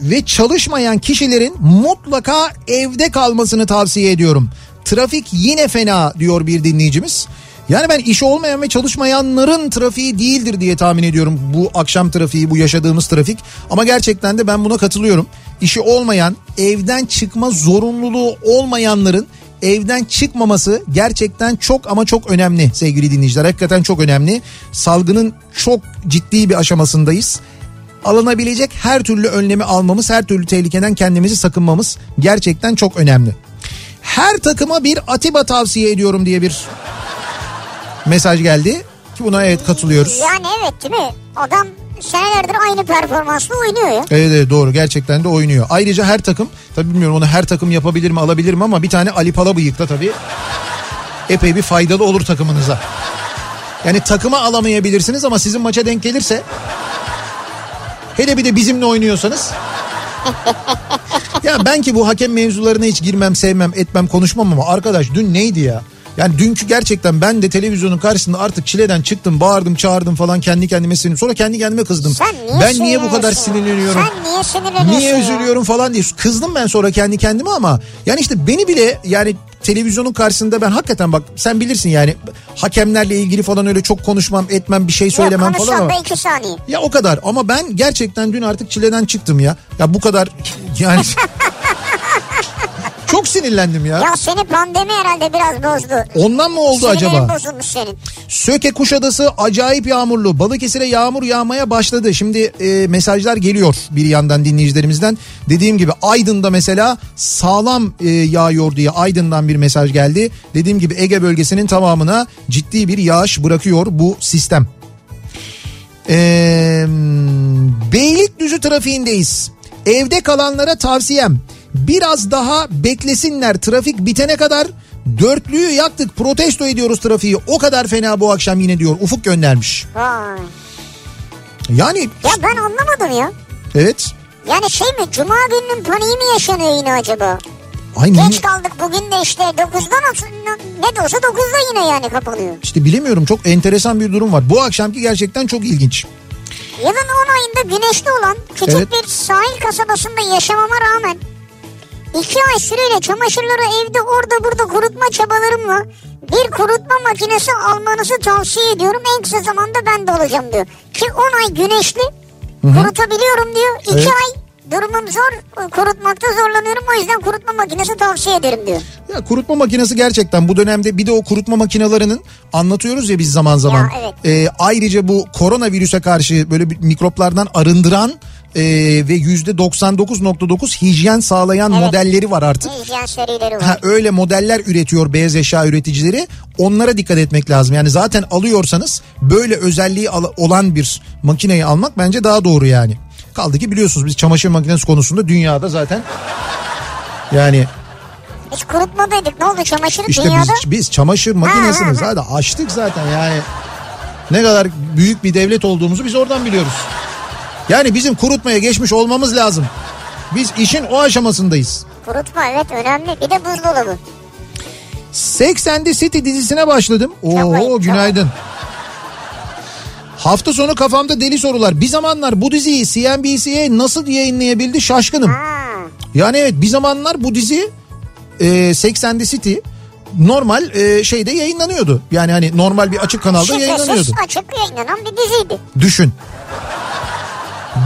ve çalışmayan kişilerin mutlaka evde kalmasını tavsiye ediyorum. Trafik yine fena diyor bir dinleyicimiz. Yani ben işi olmayan ve çalışmayanların trafiği değildir diye tahmin ediyorum bu akşam trafiği, bu yaşadığımız trafik. Ama gerçekten de ben buna katılıyorum. İşi olmayan, evden çıkma zorunluluğu olmayanların evden çıkmaması gerçekten çok ama çok önemli sevgili dinleyiciler. Hakikaten çok önemli. Salgının çok ciddi bir aşamasındayız. Alınabilecek her türlü önlemi almamız, her türlü tehlikeden kendimizi sakınmamız gerçekten çok önemli. Her takıma bir Atiba tavsiye ediyorum diye bir mesaj geldi. Ki buna evet katılıyoruz. Yani evet değil mi? Adam senelerdir aynı performansla oynuyor ya. Evet, evet doğru gerçekten de oynuyor. Ayrıca her takım tabii bilmiyorum onu her takım yapabilir mi alabilir mi ama bir tane Ali Palabıyık da tabii epey bir faydalı olur takımınıza. Yani takıma alamayabilirsiniz ama sizin maça denk gelirse hele bir de bizimle oynuyorsanız ya ben ki bu hakem mevzularına hiç girmem sevmem etmem konuşmam ama arkadaş dün neydi ya? Yani dünkü gerçekten ben de televizyonun karşısında artık çileden çıktım bağırdım çağırdım falan kendi kendime sinirlendim. Sonra kendi kendime kızdım. Sen niye ben niye bu kadar sinirleniyorum? Sen niye sinirleniyorsun Niye ya? üzülüyorum falan diye kızdım ben sonra kendi kendime ama yani işte beni bile yani televizyonun karşısında ben hakikaten bak sen bilirsin yani hakemlerle ilgili falan öyle çok konuşmam etmem bir şey söylemem Yok falan ama iki saniye. ya o kadar ama ben gerçekten dün artık çileden çıktım ya. Ya bu kadar yani çok sinirlendim ya. Ya seni pandemi herhalde biraz bozdu. Ondan mı oldu Sinirlerin acaba? bozulmuş senin. Söke Kuşadası acayip yağmurlu. Balıkesir'e yağmur yağmaya başladı. Şimdi e, mesajlar geliyor bir yandan dinleyicilerimizden. Dediğim gibi Aydın'da mesela sağlam e, yağıyor diye Aydın'dan bir mesaj geldi. Dediğim gibi Ege bölgesinin tamamına ciddi bir yağış bırakıyor bu sistem. Ee, Beylikdüzü trafiğindeyiz. Evde kalanlara tavsiyem biraz daha beklesinler trafik bitene kadar dörtlüyü yaktık protesto ediyoruz trafiği o kadar fena bu akşam yine diyor Ufuk göndermiş. Vay. Yani Ya ben anlamadım ya. evet Yani şey mi cuma gününün paniği mi yaşanıyor yine acaba? aynı Geç kaldık bugün de işte 9'dan olsun- ne de olsa 9'da yine yani kapanıyor. işte bilemiyorum çok enteresan bir durum var. Bu akşamki gerçekten çok ilginç. Yılın 10 ayında güneşli olan küçük Evet. bir sahil kasabasında yaşamama rağmen iki ay süreyle çamaşırları evde orada burada kurutma çabalarımla bir kurutma makinesi almanızı tavsiye ediyorum. En kısa zamanda ben de olacağım diyor. Ki 10 ay güneşli kurutabiliyorum diyor. 2 Evet. ay durumum zor. Kurutmakta zorlanıyorum. O yüzden kurutma makinesi tavsiye ederim diyor. Ya kurutma makinesi gerçekten bu dönemde bir de o kurutma makinelerinin anlatıyoruz ya biz zaman zaman. Ya, evet. Ee, ayrıca bu koronavirüse karşı böyle mikroplardan arındıran e, ve yüzde 99.9 hijyen sağlayan Evet. modelleri var artık. Hijyen serileri var. Ha, öyle modeller üretiyor beyaz eşya üreticileri. Onlara dikkat etmek lazım. Yani zaten alıyorsanız böyle özelliği olan bir makineyi almak bence daha doğru yani. Kaldı ki biliyorsunuz biz çamaşır makinesi konusunda dünyada zaten yani Hiç kurutmadaydık. Ne oldu çamaşırı işte dünyada? biz biz çamaşır makinesini zaten açtık zaten yani. Ne kadar büyük bir devlet olduğumuzu biz oradan biliyoruz. Yani bizim kurutmaya geçmiş olmamız lazım. Biz işin o aşamasındayız. Kurutma evet önemli. Bir de buzdolabı. Sex and the City dizisine başladım. Oo günaydın. Hafta sonu kafamda deli sorular. Bir zamanlar bu diziyi CNBC'ye nasıl yayınlayabildi şaşkınım. Yani evet bir zamanlar bu dizi e, Sex and the City normal e, şeyde yayınlanıyordu. Yani hani normal bir açık kanalda yayınlanıyordu. Şifresiz açık yayınlanan bir diziydi. Düşün.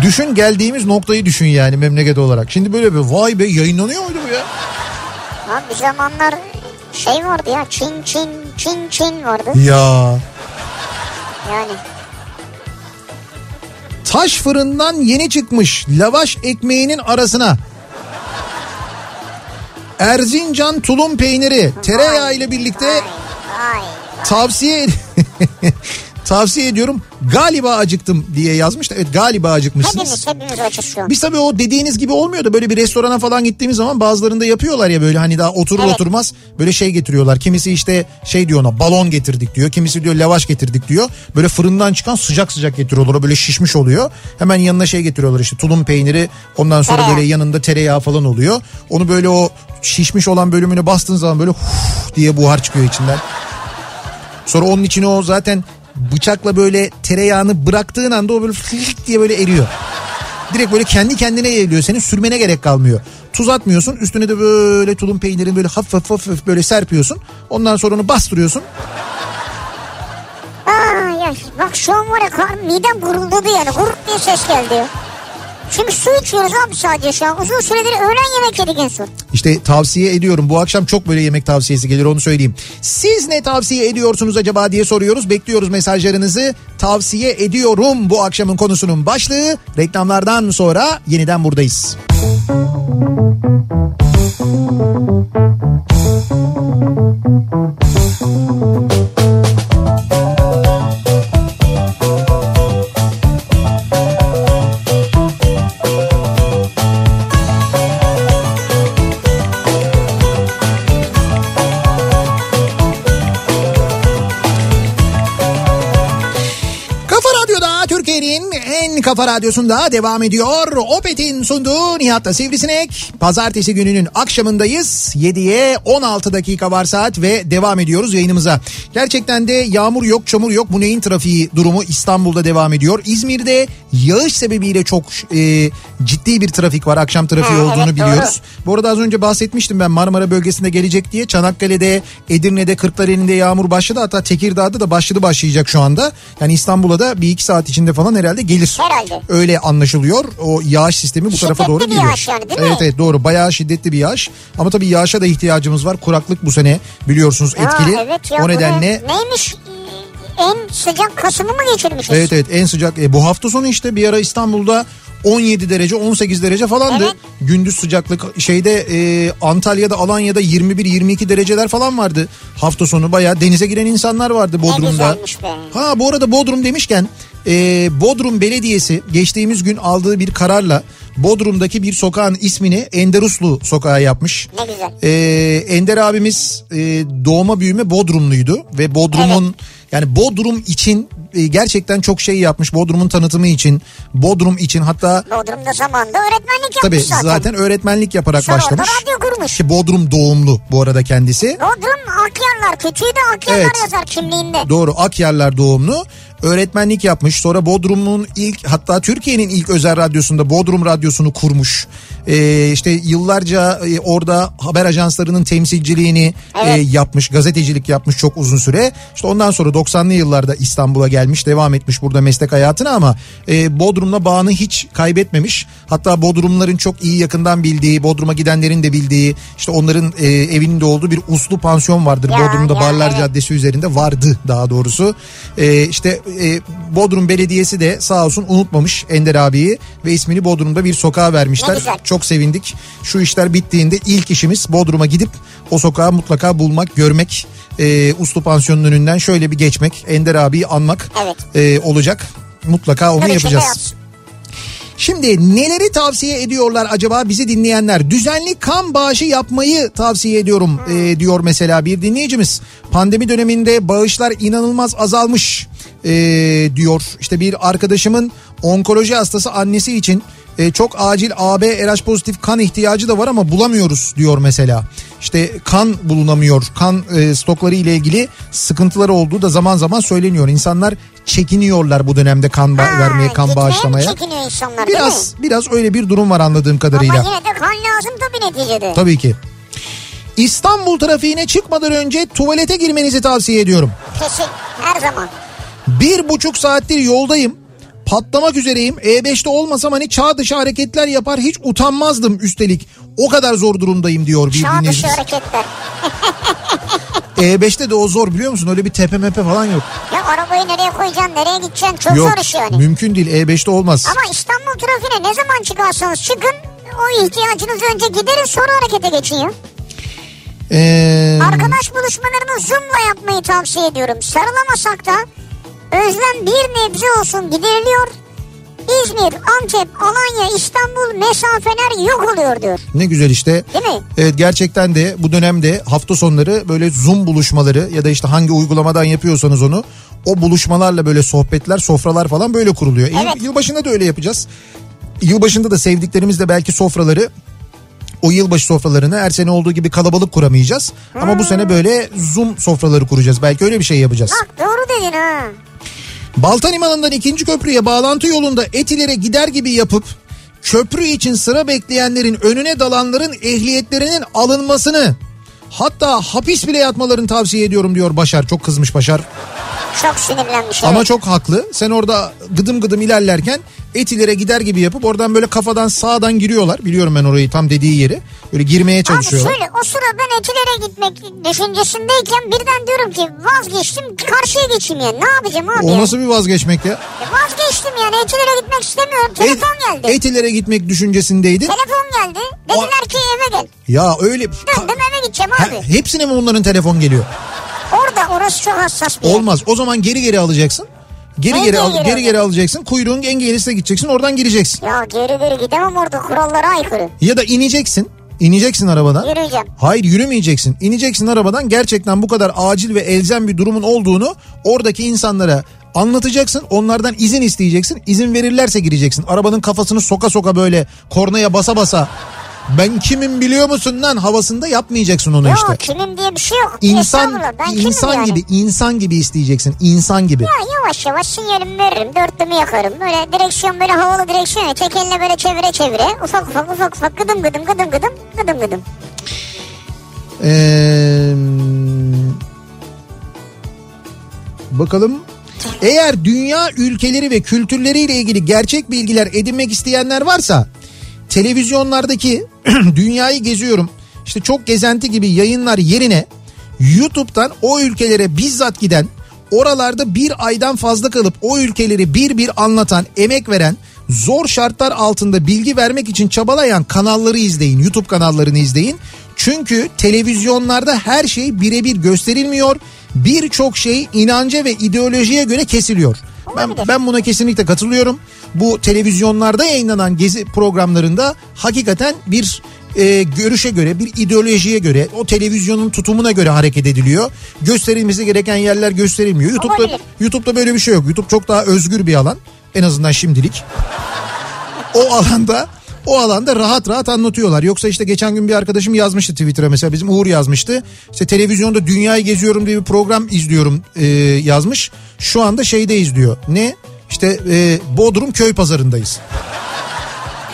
Düşün geldiğimiz noktayı düşün yani memleket olarak. Şimdi böyle bir vay be yayınlanıyor muydu bu ya? Ha bir zamanlar şey vardı ya Çin Çin Çin Çin vardı. Ya. Yani Taş fırından yeni çıkmış lavaş ekmeğinin arasına Erzincan tulum peyniri tereyağı ile birlikte vay vay. tavsiye tavsiye ediyorum. Galiba acıktım diye yazmış da evet galiba acıkmışsınız. Hepimiz hepimiz açız şu an. Biz tabii o dediğiniz gibi olmuyor da böyle bir restorana falan gittiğimiz zaman bazılarında yapıyorlar ya böyle hani daha oturur Evet. oturmaz böyle şey getiriyorlar. Kimisi işte şey diyor ona balon getirdik diyor. Kimisi diyor lavaş getirdik diyor. Böyle fırından çıkan sıcak sıcak getiriyorlar. O böyle şişmiş oluyor. Hemen yanına şey getiriyorlar işte tulum peyniri. Ondan sonra Tereyağı. böyle yanında tereyağı falan oluyor. Onu böyle o şişmiş olan bölümüne bastığın zaman böyle diye buhar çıkıyor içinden. Sonra onun içine o zaten bıçakla böyle tereyağını bıraktığın anda o böyle diye böyle eriyor. Direkt böyle kendi kendine yayılıyor. Senin sürmene gerek kalmıyor. Tuz atmıyorsun. Üstüne de böyle tulum peynirini böyle hafif hafif hafif böyle serpiyorsun. Ondan sonra onu bastırıyorsun. Aa ya bak şu an var ya midem guruldadı yani. Gurult diye ses geldi. Çünkü su içiyoruz abi sadece şu an. Uzun süredir öğlen yemek yedik en son. İşte tavsiye ediyorum. Bu akşam çok böyle yemek tavsiyesi gelir onu söyleyeyim. Siz ne tavsiye ediyorsunuz acaba diye soruyoruz. Bekliyoruz mesajlarınızı. Tavsiye ediyorum bu akşamın konusunun başlığı. Reklamlardan sonra yeniden buradayız. Kafa kafa radyosunda devam ediyor. Opet'in sunduğu Nihat'la Sivrisinek. Pazartesi gününün akşamındayız. 7'ye 16 dakika var saat ve devam ediyoruz yayınımıza. Gerçekten de yağmur yok çamur yok. Bu neyin trafiği durumu İstanbul'da devam ediyor. İzmir'de yağış sebebiyle çok e, ciddi bir trafik var. Akşam trafiği Ha, olduğunu evet, doğru. biliyoruz. Bu arada az önce bahsetmiştim ben Marmara bölgesinde gelecek diye. Çanakkale'de, Edirne'de, Kırklareli'nde yağmur başladı. Hatta Tekirdağ'da da başladı başlayacak şu anda. Yani İstanbul'a da bir iki saat içinde falan herhalde gelir. Herhalde. Öyle anlaşılıyor. O yağış sistemi bu tarafa Şiddetli doğru bir geliyor. yağış yani, değil mi? evet evet doğru. Bayağı şiddetli bir yağış. Ama tabii yağışa da ihtiyacımız var. Kuraklık bu sene biliyorsunuz etkili. evet ya, o nedenle Neymiş en sıcak Kasım'ı mı geçirmişiz? Evet evet en sıcak e, bu hafta sonu işte bir ara İstanbul'da 17 derece 18 derece falandı. Evet. Gündüz sıcaklık şeyde e, Antalya'da Alanya'da 21-22 dereceler falan vardı. Hafta sonu bayağı denize giren insanlar vardı Bodrum'da. Ha bu arada Bodrum demişken e, Bodrum Belediyesi geçtiğimiz gün aldığı bir kararla Bodrum'daki bir sokağın ismini Enderuslu sokağı yapmış. Ne güzel. Ee, Ender abimiz e, doğma büyüme Bodrumluydu ve Bodrum'un yani Bodrum için e, gerçekten çok şey yapmış. Bodrum'un tanıtımı için, Bodrum için hatta Bodrum'da zamanında öğretmenlik tabii yapmış zaten. zaten öğretmenlik yaparak Sonra başlamış. radyo kurmuş. Ki Bodrum doğumlu bu arada kendisi. Bodrum Akyarlar. Kötüyü de Akyarlar Evet. yazar kimliğinde. Doğru Akyarlar doğumlu. Öğretmenlik yapmış. Sonra Bodrum'un ilk hatta Türkiye'nin ilk özel radyosunda Bodrum Radyosu'nu kurmuş. Ee, işte yıllarca e, orada haber ajanslarının temsilciliğini e, yapmış. Gazetecilik yapmış çok uzun süre. İşte ondan sonra 90'lı yıllarda İstanbul'a gelmiş. Devam etmiş burada meslek hayatına ama e, Bodrum'la bağını hiç kaybetmemiş. Hatta Bodrumların çok iyi yakından bildiği, Bodrum'a gidenlerin de bildiği, işte onların e, evinin de olduğu bir uslu pansiyon vardır. Ya, Bodrum'da ya, Barlar evet. Caddesi üzerinde vardı daha doğrusu. E, işte e, Bodrum Belediyesi de sağ olsun unutmamış Ender abiyi ve ismini Bodrum'da bir sokağa vermişler. Çok sevindik. Şu işler bittiğinde ilk işimiz Bodrum'a gidip o sokağı mutlaka bulmak, görmek. E, uslu pansiyonun önünden şöyle bir geçmek, Ender abiyi anmak Evet. e, olacak. Mutlaka onu içinde yapacağız. yapsın. Şimdi neleri tavsiye ediyorlar acaba bizi dinleyenler? Düzenli kan bağışı yapmayı tavsiye ediyorum e, diyor mesela bir dinleyicimiz. Pandemi döneminde bağışlar inanılmaz azalmış e, diyor. İşte bir arkadaşımın onkoloji hastası annesi için e, çok acil AB RH pozitif kan ihtiyacı da var ama bulamıyoruz diyor mesela. İşte kan bulunamıyor. Kan e, stokları ile ilgili sıkıntıları olduğu da zaman zaman söyleniyor. İnsanlar çekiniyorlar bu dönemde kan ba- Ha, vermeye, kan bağışlamaya. çekiniyor insanlar? Biraz biraz öyle bir durum var anladığım kadarıyla. Ama yine de kan lazım tabii neticede. Tabii ki. İstanbul trafiğine çıkmadan önce tuvalete girmenizi tavsiye ediyorum. Kesin her zaman. Bir buçuk saattir yoldayım. Patlamak üzereyim. E5'te olmasam hani çağ dışı hareketler yapar hiç utanmazdım üstelik. O kadar zor durumdayım diyor bir Çağ dışı dinleyicimiz. hareketler. E5'te de o zor biliyor musun? Öyle bir tepe mepe falan yok. Ya arabayı nereye koyacaksın, nereye gideceksin çok yok zor iş yani. mümkün değil E5'te olmaz. Ama İstanbul trafiğine ne zaman çıkarsanız çıkın o ihtiyacınızı önce giderin sonra harekete geçin ya. Ee, Arkadaş buluşmalarını Zoom'la yapmayı tavsiye ediyorum. Sarılamasak da özlem bir nebze olsun gideriliyor. İzmir, Antep, Alanya, İstanbul mesafeler yok oluyor diyor. ne güzel işte. Değil mi? Evet gerçekten de bu dönemde hafta sonları böyle Zoom buluşmaları ya da işte hangi uygulamadan yapıyorsanız onu o buluşmalarla böyle sohbetler, sofralar falan böyle kuruluyor. Yıl- Evet. Yılbaşında da öyle yapacağız. Yılbaşında da sevdiklerimizle belki sofraları o yılbaşı sofralarını her sene olduğu gibi kalabalık kuramayacağız. Ama bu sene böyle Zoom sofraları kuracağız. Belki öyle bir şey yapacağız. Bak doğru dedin ha. Baltan Limanı'ndan ikinci köprüye bağlantı yolunda Etiler'e gider gibi yapıp köprü için sıra bekleyenlerin önüne dalanların ehliyetlerinin alınmasını hatta hapis bile yatmalarını tavsiye ediyorum diyor Başar. Çok kızmış Başar. Çok sinirlenmiş. Ama evet. çok haklı. Sen orada gıdım gıdım ilerlerken Etiler'e gider gibi yapıp oradan böyle kafadan sağdan giriyorlar. Biliyorum ben orayı tam dediği yeri. Böyle girmeye Abi çalışıyorlar. şöyle o sıra ben etilere gitmek düşüncesindeyken birden diyorum ki vazgeçtim karşıya geçeyim yani ne yapacağım abi? O nasıl bir vazgeçmek ya? E Vazgeçtim yani etilere gitmek istemiyorum telefon Et- geldi. Etilere gitmek düşüncesindeydin. Telefon geldi dediler ki eve gel. Ya öyle... Döndüm eve gideceğim Ha, abi. hepsine mi onların telefon geliyor? Orada orası çok hassas bir yer. Olmaz. O zaman geri geri alacaksın. Geri geri geri al, geri geri geri alacaksın. Kuyruğun en gerisine gideceksin. Oradan gireceksin. Ya geri geri gidemem orada kurallara aykırı. Ya da ineceksin. İneceksin arabadan. Yürüyeceğim. Hayır yürümeyeceksin. İneceksin arabadan. Gerçekten bu kadar acil ve elzem bir durumun olduğunu oradaki insanlara anlatacaksın. Onlardan izin isteyeceksin. İzin verirlerse gireceksin. Arabanın kafasını soka soka böyle kornaya basa basa ben kimim biliyor musun lan havasında yapmayacaksın onu Yok işte. kimim diye bir şey yok. İnsan ben insan yani? gibi insan gibi isteyeceksin. İnsan gibi. Ya yavaş yavaş sinyalimi veririm. Dörtlümü yakarım. Böyle direksiyon böyle havalı direksiyon ya. Tek elle böyle çevire çevire. Ufak ufak ufak ufak gıdım gıdım gıdım gıdım gıdım gıdım. Ee, bakalım. Eğer dünya ülkeleri ve kültürleriyle ilgili gerçek bilgiler edinmek isteyenler varsa televizyonlardaki dünyayı geziyorum. İşte çok gezenti gibi yayınlar yerine YouTube'dan o ülkelere bizzat giden oralarda bir aydan fazla kalıp o ülkeleri bir bir anlatan emek veren zor şartlar altında bilgi vermek için çabalayan kanalları izleyin YouTube kanallarını izleyin. Çünkü televizyonlarda her şey birebir gösterilmiyor. Birçok şey inanca ve ideolojiye göre kesiliyor ben, ben buna kesinlikle katılıyorum bu televizyonlarda yayınlanan gezi programlarında hakikaten bir e, görüşe göre bir ideolojiye göre o televizyonun tutumuna göre hareket ediliyor. Gösterilmesi gereken yerler gösterilmiyor. YouTube'da Olabilir. YouTube'da böyle bir şey yok. YouTube çok daha özgür bir alan en azından şimdilik. O alanda O alanda rahat rahat anlatıyorlar. Yoksa işte geçen gün bir arkadaşım yazmıştı Twitter'a mesela bizim Uğur yazmıştı. İşte televizyonda dünyayı geziyorum diye bir program izliyorum e, yazmış. Şu anda şeyde izliyor. Ne? İşte e, Bodrum köy pazarındayız.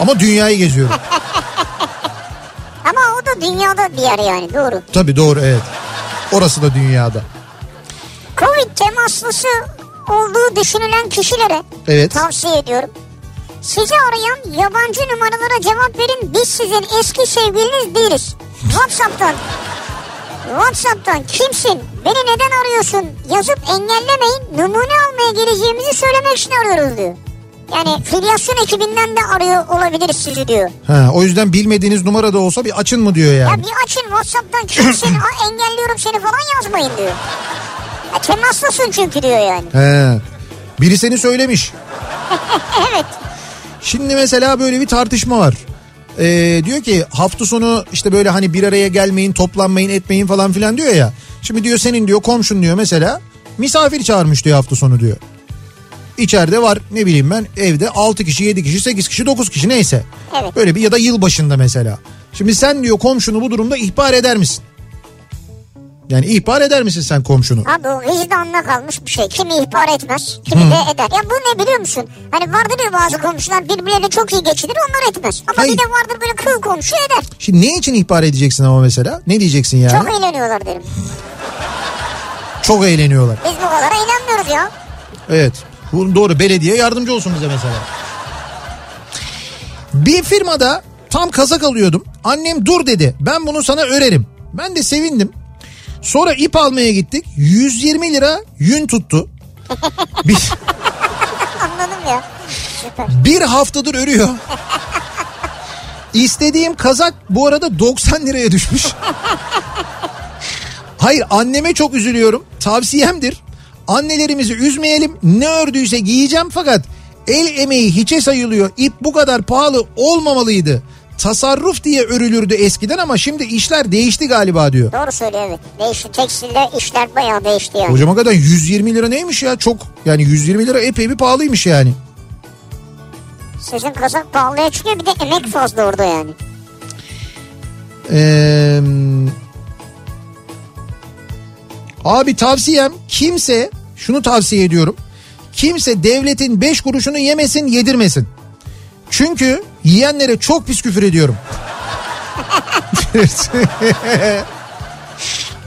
Ama dünyayı geziyorum. Ama o da dünyada bir yer yani doğru. Tabii doğru evet. Orası da dünyada. Covid temaslısı olduğu düşünülen kişilere Evet. tavsiye ediyorum. Sizi arayan yabancı numaralara cevap verin. Biz sizin eski sevgiliniz değiliz. Whatsapp'tan Whatsapp'tan kimsin? Beni neden arıyorsun? Yazıp engellemeyin. Numune almaya geleceğimizi söylemek için arıyoruz diyor. Yani filyasyon ekibinden de arıyor olabiliriz sizi diyor. Ha, o yüzden bilmediğiniz numara da olsa bir açın mı diyor Ya yani. bir açın Whatsapp'tan kimsin? Engelliyorum seni falan yazmayın diyor. Ya temaslasın çünkü diyor yani. He. Biri seni söylemiş. Evet. Şimdi mesela böyle bir tartışma var. Ee, diyor ki hafta sonu işte böyle hani bir araya gelmeyin toplanmayın etmeyin falan filan diyor ya. Şimdi diyor senin diyor komşun diyor mesela misafir çağırmış diyor hafta sonu diyor. İçeride var ne bileyim ben evde 6 kişi 7 kişi 8 kişi 9 kişi neyse. Evet. Böyle bir ya da yıl başında mesela. Şimdi sen diyor komşunu bu durumda ihbar eder misin? Yani ihbar eder misin sen komşunu? Abi o vicdanına kalmış bir şey. Kimi ihbar etmez, kimi de eder. Ya bu ne biliyor musun? Hani vardır ya bazı komşular birbirleriyle çok iyi geçinir onlar etmez. Ama Hayır. bir de vardır böyle kıl komşu eder. Şimdi ne için ihbar edeceksin ama mesela? Ne diyeceksin yani? Çok eğleniyorlar derim. Çok eğleniyorlar. Biz bu kadar eğlenmiyoruz ya. Evet. Doğru belediye yardımcı olsun bize mesela. Bir firmada tam kazak alıyordum. Annem dur dedi. Ben bunu sana örerim. Ben de sevindim. Sonra ip almaya gittik. 120 lira yün tuttu. Bir, Anladım ya. Süper. bir haftadır örüyor. İstediğim kazak bu arada 90 liraya düşmüş. Hayır anneme çok üzülüyorum. Tavsiyemdir. Annelerimizi üzmeyelim. Ne ördüyse giyeceğim fakat el emeği hiçe sayılıyor. İp bu kadar pahalı olmamalıydı. Tasarruf diye örülürdü eskiden ama şimdi işler değişti galiba diyor. Doğru söylüyor evet. Değişti. Tekstilde işler bayağı değişti yani. Hocam hakikaten 120 lira neymiş ya çok yani 120 lira epey bir pahalıymış yani. Sizin kazak pahalıya çıkıyor bir de emek fazla orada yani. Ee, abi tavsiyem kimse şunu tavsiye ediyorum. Kimse devletin 5 kuruşunu yemesin yedirmesin. Çünkü yiyenlere çok pis küfür ediyorum.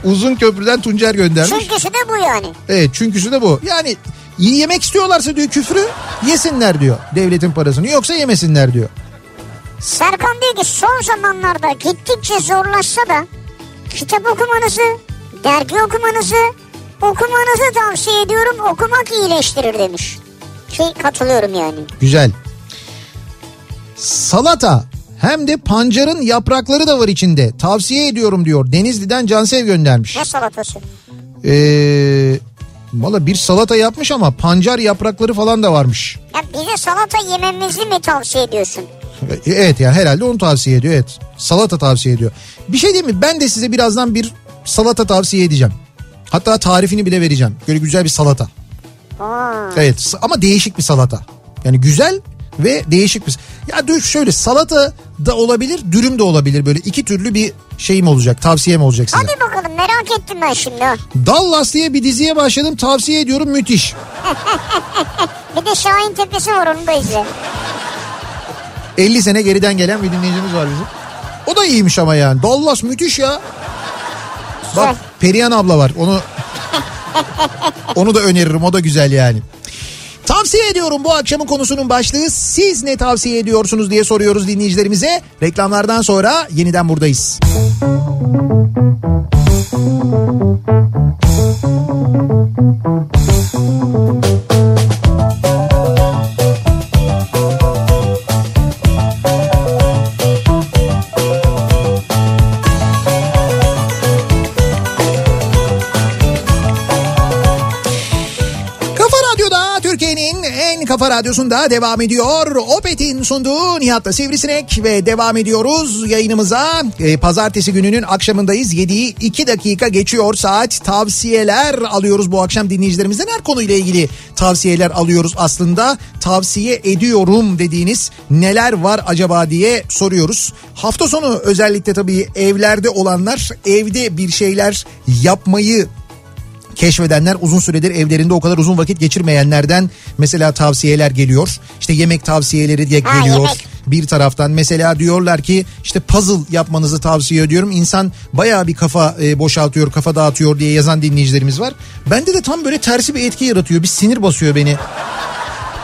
Uzun köprüden Tuncer göndermiş. Çünküsü de bu yani. Evet çünküsü de bu. Yani yemek istiyorlarsa diyor küfrü yesinler diyor devletin parasını yoksa yemesinler diyor. Serkan diyor ki son zamanlarda gittikçe zorlaşsa da kitap okumanızı, dergi okumanızı, okumanızı tavsiye ediyorum. Okumak iyileştirir demiş. Ki katılıyorum yani. Güzel. Salata hem de pancarın yaprakları da var içinde. Tavsiye ediyorum diyor. Denizli'den Cansev göndermiş. Ne salatası? Ee, Valla bir salata yapmış ama pancar yaprakları falan da varmış. Ya bize salata yememizi mi tavsiye ediyorsun? Evet yani herhalde onu tavsiye ediyor. Evet salata tavsiye ediyor. Bir şey değil mi ben de size birazdan bir salata tavsiye edeceğim. Hatta tarifini bile vereceğim. Böyle güzel bir salata. Aa, Evet ama değişik bir salata. Yani güzel ve değişik bir... Ya dur şöyle salata da olabilir dürüm de olabilir. Böyle iki türlü bir şeyim olacak tavsiyem olacak size. hadi bakalım merak ettim ben şimdi. Dallas diye bir diziye başladım tavsiye ediyorum müthiş. Bir de Şahin Tepesi var onu da izle. 50 sene geriden gelen bir dinleyicimiz var bizim. O da iyiymiş ama yani. Dallas müthiş ya. Bak. Perihan abla var. Onu onu da öneririm. O da güzel yani. Tavsiye ediyorum bu akşamın konusunun başlığı siz ne tavsiye ediyorsunuz diye soruyoruz dinleyicilerimize. Reklamlardan sonra yeniden buradayız. Kafa kafa Radyosu'nda devam ediyor. Opet'in sunduğu Nihat'la Sivrisinek ve devam ediyoruz yayınımıza. Ee, pazartesi gününün akşamındayız. 7'yi 2 dakika geçiyor saat. Tavsiyeler alıyoruz bu akşam dinleyicilerimizden. Her konuyla ilgili tavsiyeler alıyoruz aslında. Tavsiye ediyorum dediğiniz neler var acaba diye soruyoruz. Hafta sonu özellikle tabii evlerde olanlar evde bir şeyler yapmayı keşfedenler uzun süredir evlerinde o kadar uzun vakit geçirmeyenlerden mesela tavsiyeler geliyor. İşte yemek tavsiyeleri diye Ha, geliyor. yemek. Bir taraftan mesela diyorlar ki işte puzzle yapmanızı tavsiye ediyorum. İnsan bayağı bir kafa e, boşaltıyor, kafa dağıtıyor diye yazan dinleyicilerimiz var. Bende de tam böyle tersi bir etki yaratıyor. Bir sinir basıyor beni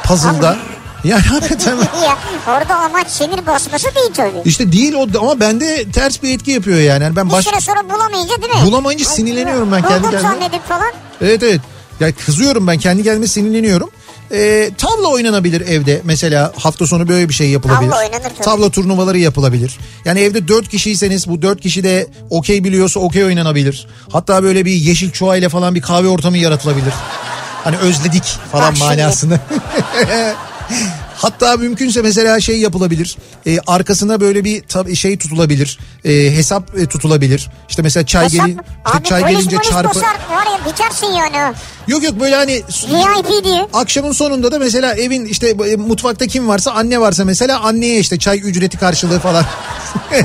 puzzle'da. Yani hakikaten ya, orada amaç sinir basması değil tabii. işte değil o ama bende ters bir etki yapıyor yani. yani ben Bir baş süre sonra bulamayınca değil mi? Bulamayınca sinirleniyorum ben kendi kendime. zannedip falan. Evet evet. Ya kızıyorum ben kendi kendime sinirleniyorum. Ee, tavla oynanabilir evde mesela hafta sonu böyle bir şey yapılabilir. Tavla oynanır tabii. Tavla turnuvaları yapılabilir. Yani evde dört kişiyseniz bu dört kişi de okey biliyorsa okey oynanabilir. Hatta böyle bir yeşil çuha ile falan bir kahve ortamı yaratılabilir. Hani özledik falan Bak manasını. Hatta mümkünse mesela şey yapılabilir. E, arkasına böyle bir tab- şey tutulabilir. E, hesap e, tutulabilir. İşte mesela çay Hesap, gelin işte abi çay gelince çarpı. basar var ya bitersin yani. Yok yok böyle hani VIP diye. akşamın sonunda da mesela evin işte e, mutfakta kim varsa anne varsa mesela anneye işte çay ücreti karşılığı falan.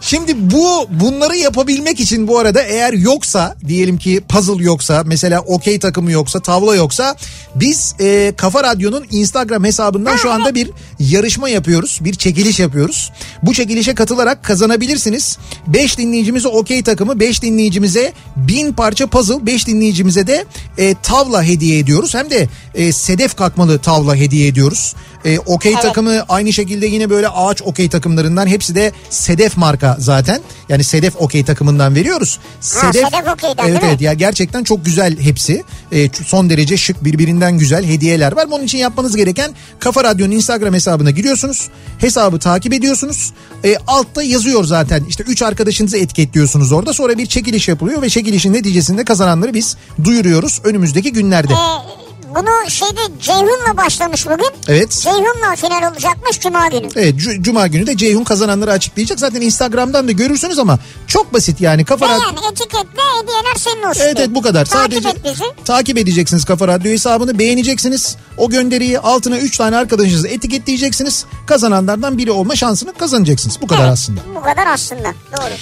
Şimdi bu bunları yapabilmek için bu arada eğer yoksa diyelim ki puzzle yoksa mesela okey takımı yoksa tavla yoksa biz e, Kafa Radyo'nun Instagram hesabından şu anda bir yarışma yapıyoruz. Bir çekiliş yapıyoruz. Bu çekilişe katılarak kazanabilirsiniz. 5 dinleyicimize okey takımı 5 dinleyicimize 1000 parça puzzle 5 dinleyicimize de e, tavla hediye ediyoruz. Hem de e, sedef kakmalı tavla hediye ediyoruz. E, okey Evet. takımı aynı şekilde yine böyle ağaç okey takımlarından hepsi de Sedef marka zaten. Yani Sedef okey takımından veriyoruz. Ha, Sedef okeyden Evet evet ya gerçekten çok güzel hepsi. E, son derece şık birbirinden güzel hediyeler var. Bunun için yapmanız gereken Kafa Radyo'nun Instagram hesabına giriyorsunuz. Hesabı takip ediyorsunuz. E, altta yazıyor zaten. İşte 3 arkadaşınızı etiketliyorsunuz orada. Sonra bir çekiliş yapılıyor ve çekilişin neticesinde kazananları biz duyuruyoruz önümüzdeki günlerde. Ee, bunu şeyde Ceyhun'la başlamış bugün. Evet. Ceyhun'la final olacakmış Cuma günü. Evet cu- Cuma günü de Ceyhun kazananları açıklayacak. Zaten Instagram'dan da görürsünüz ama çok basit yani. Kafa Radyo- Beğen, etiketle hediyeler senin olsun. Evet diye. evet bu kadar. Takip Sadece et bizi. takip edeceksiniz Kafa Radyo hesabını beğeneceksiniz. O gönderiyi altına 3 tane arkadaşınızı etiketleyeceksiniz. Kazananlardan biri olma şansını kazanacaksınız. Bu kadar Evet, aslında. Bu kadar aslında. Doğru.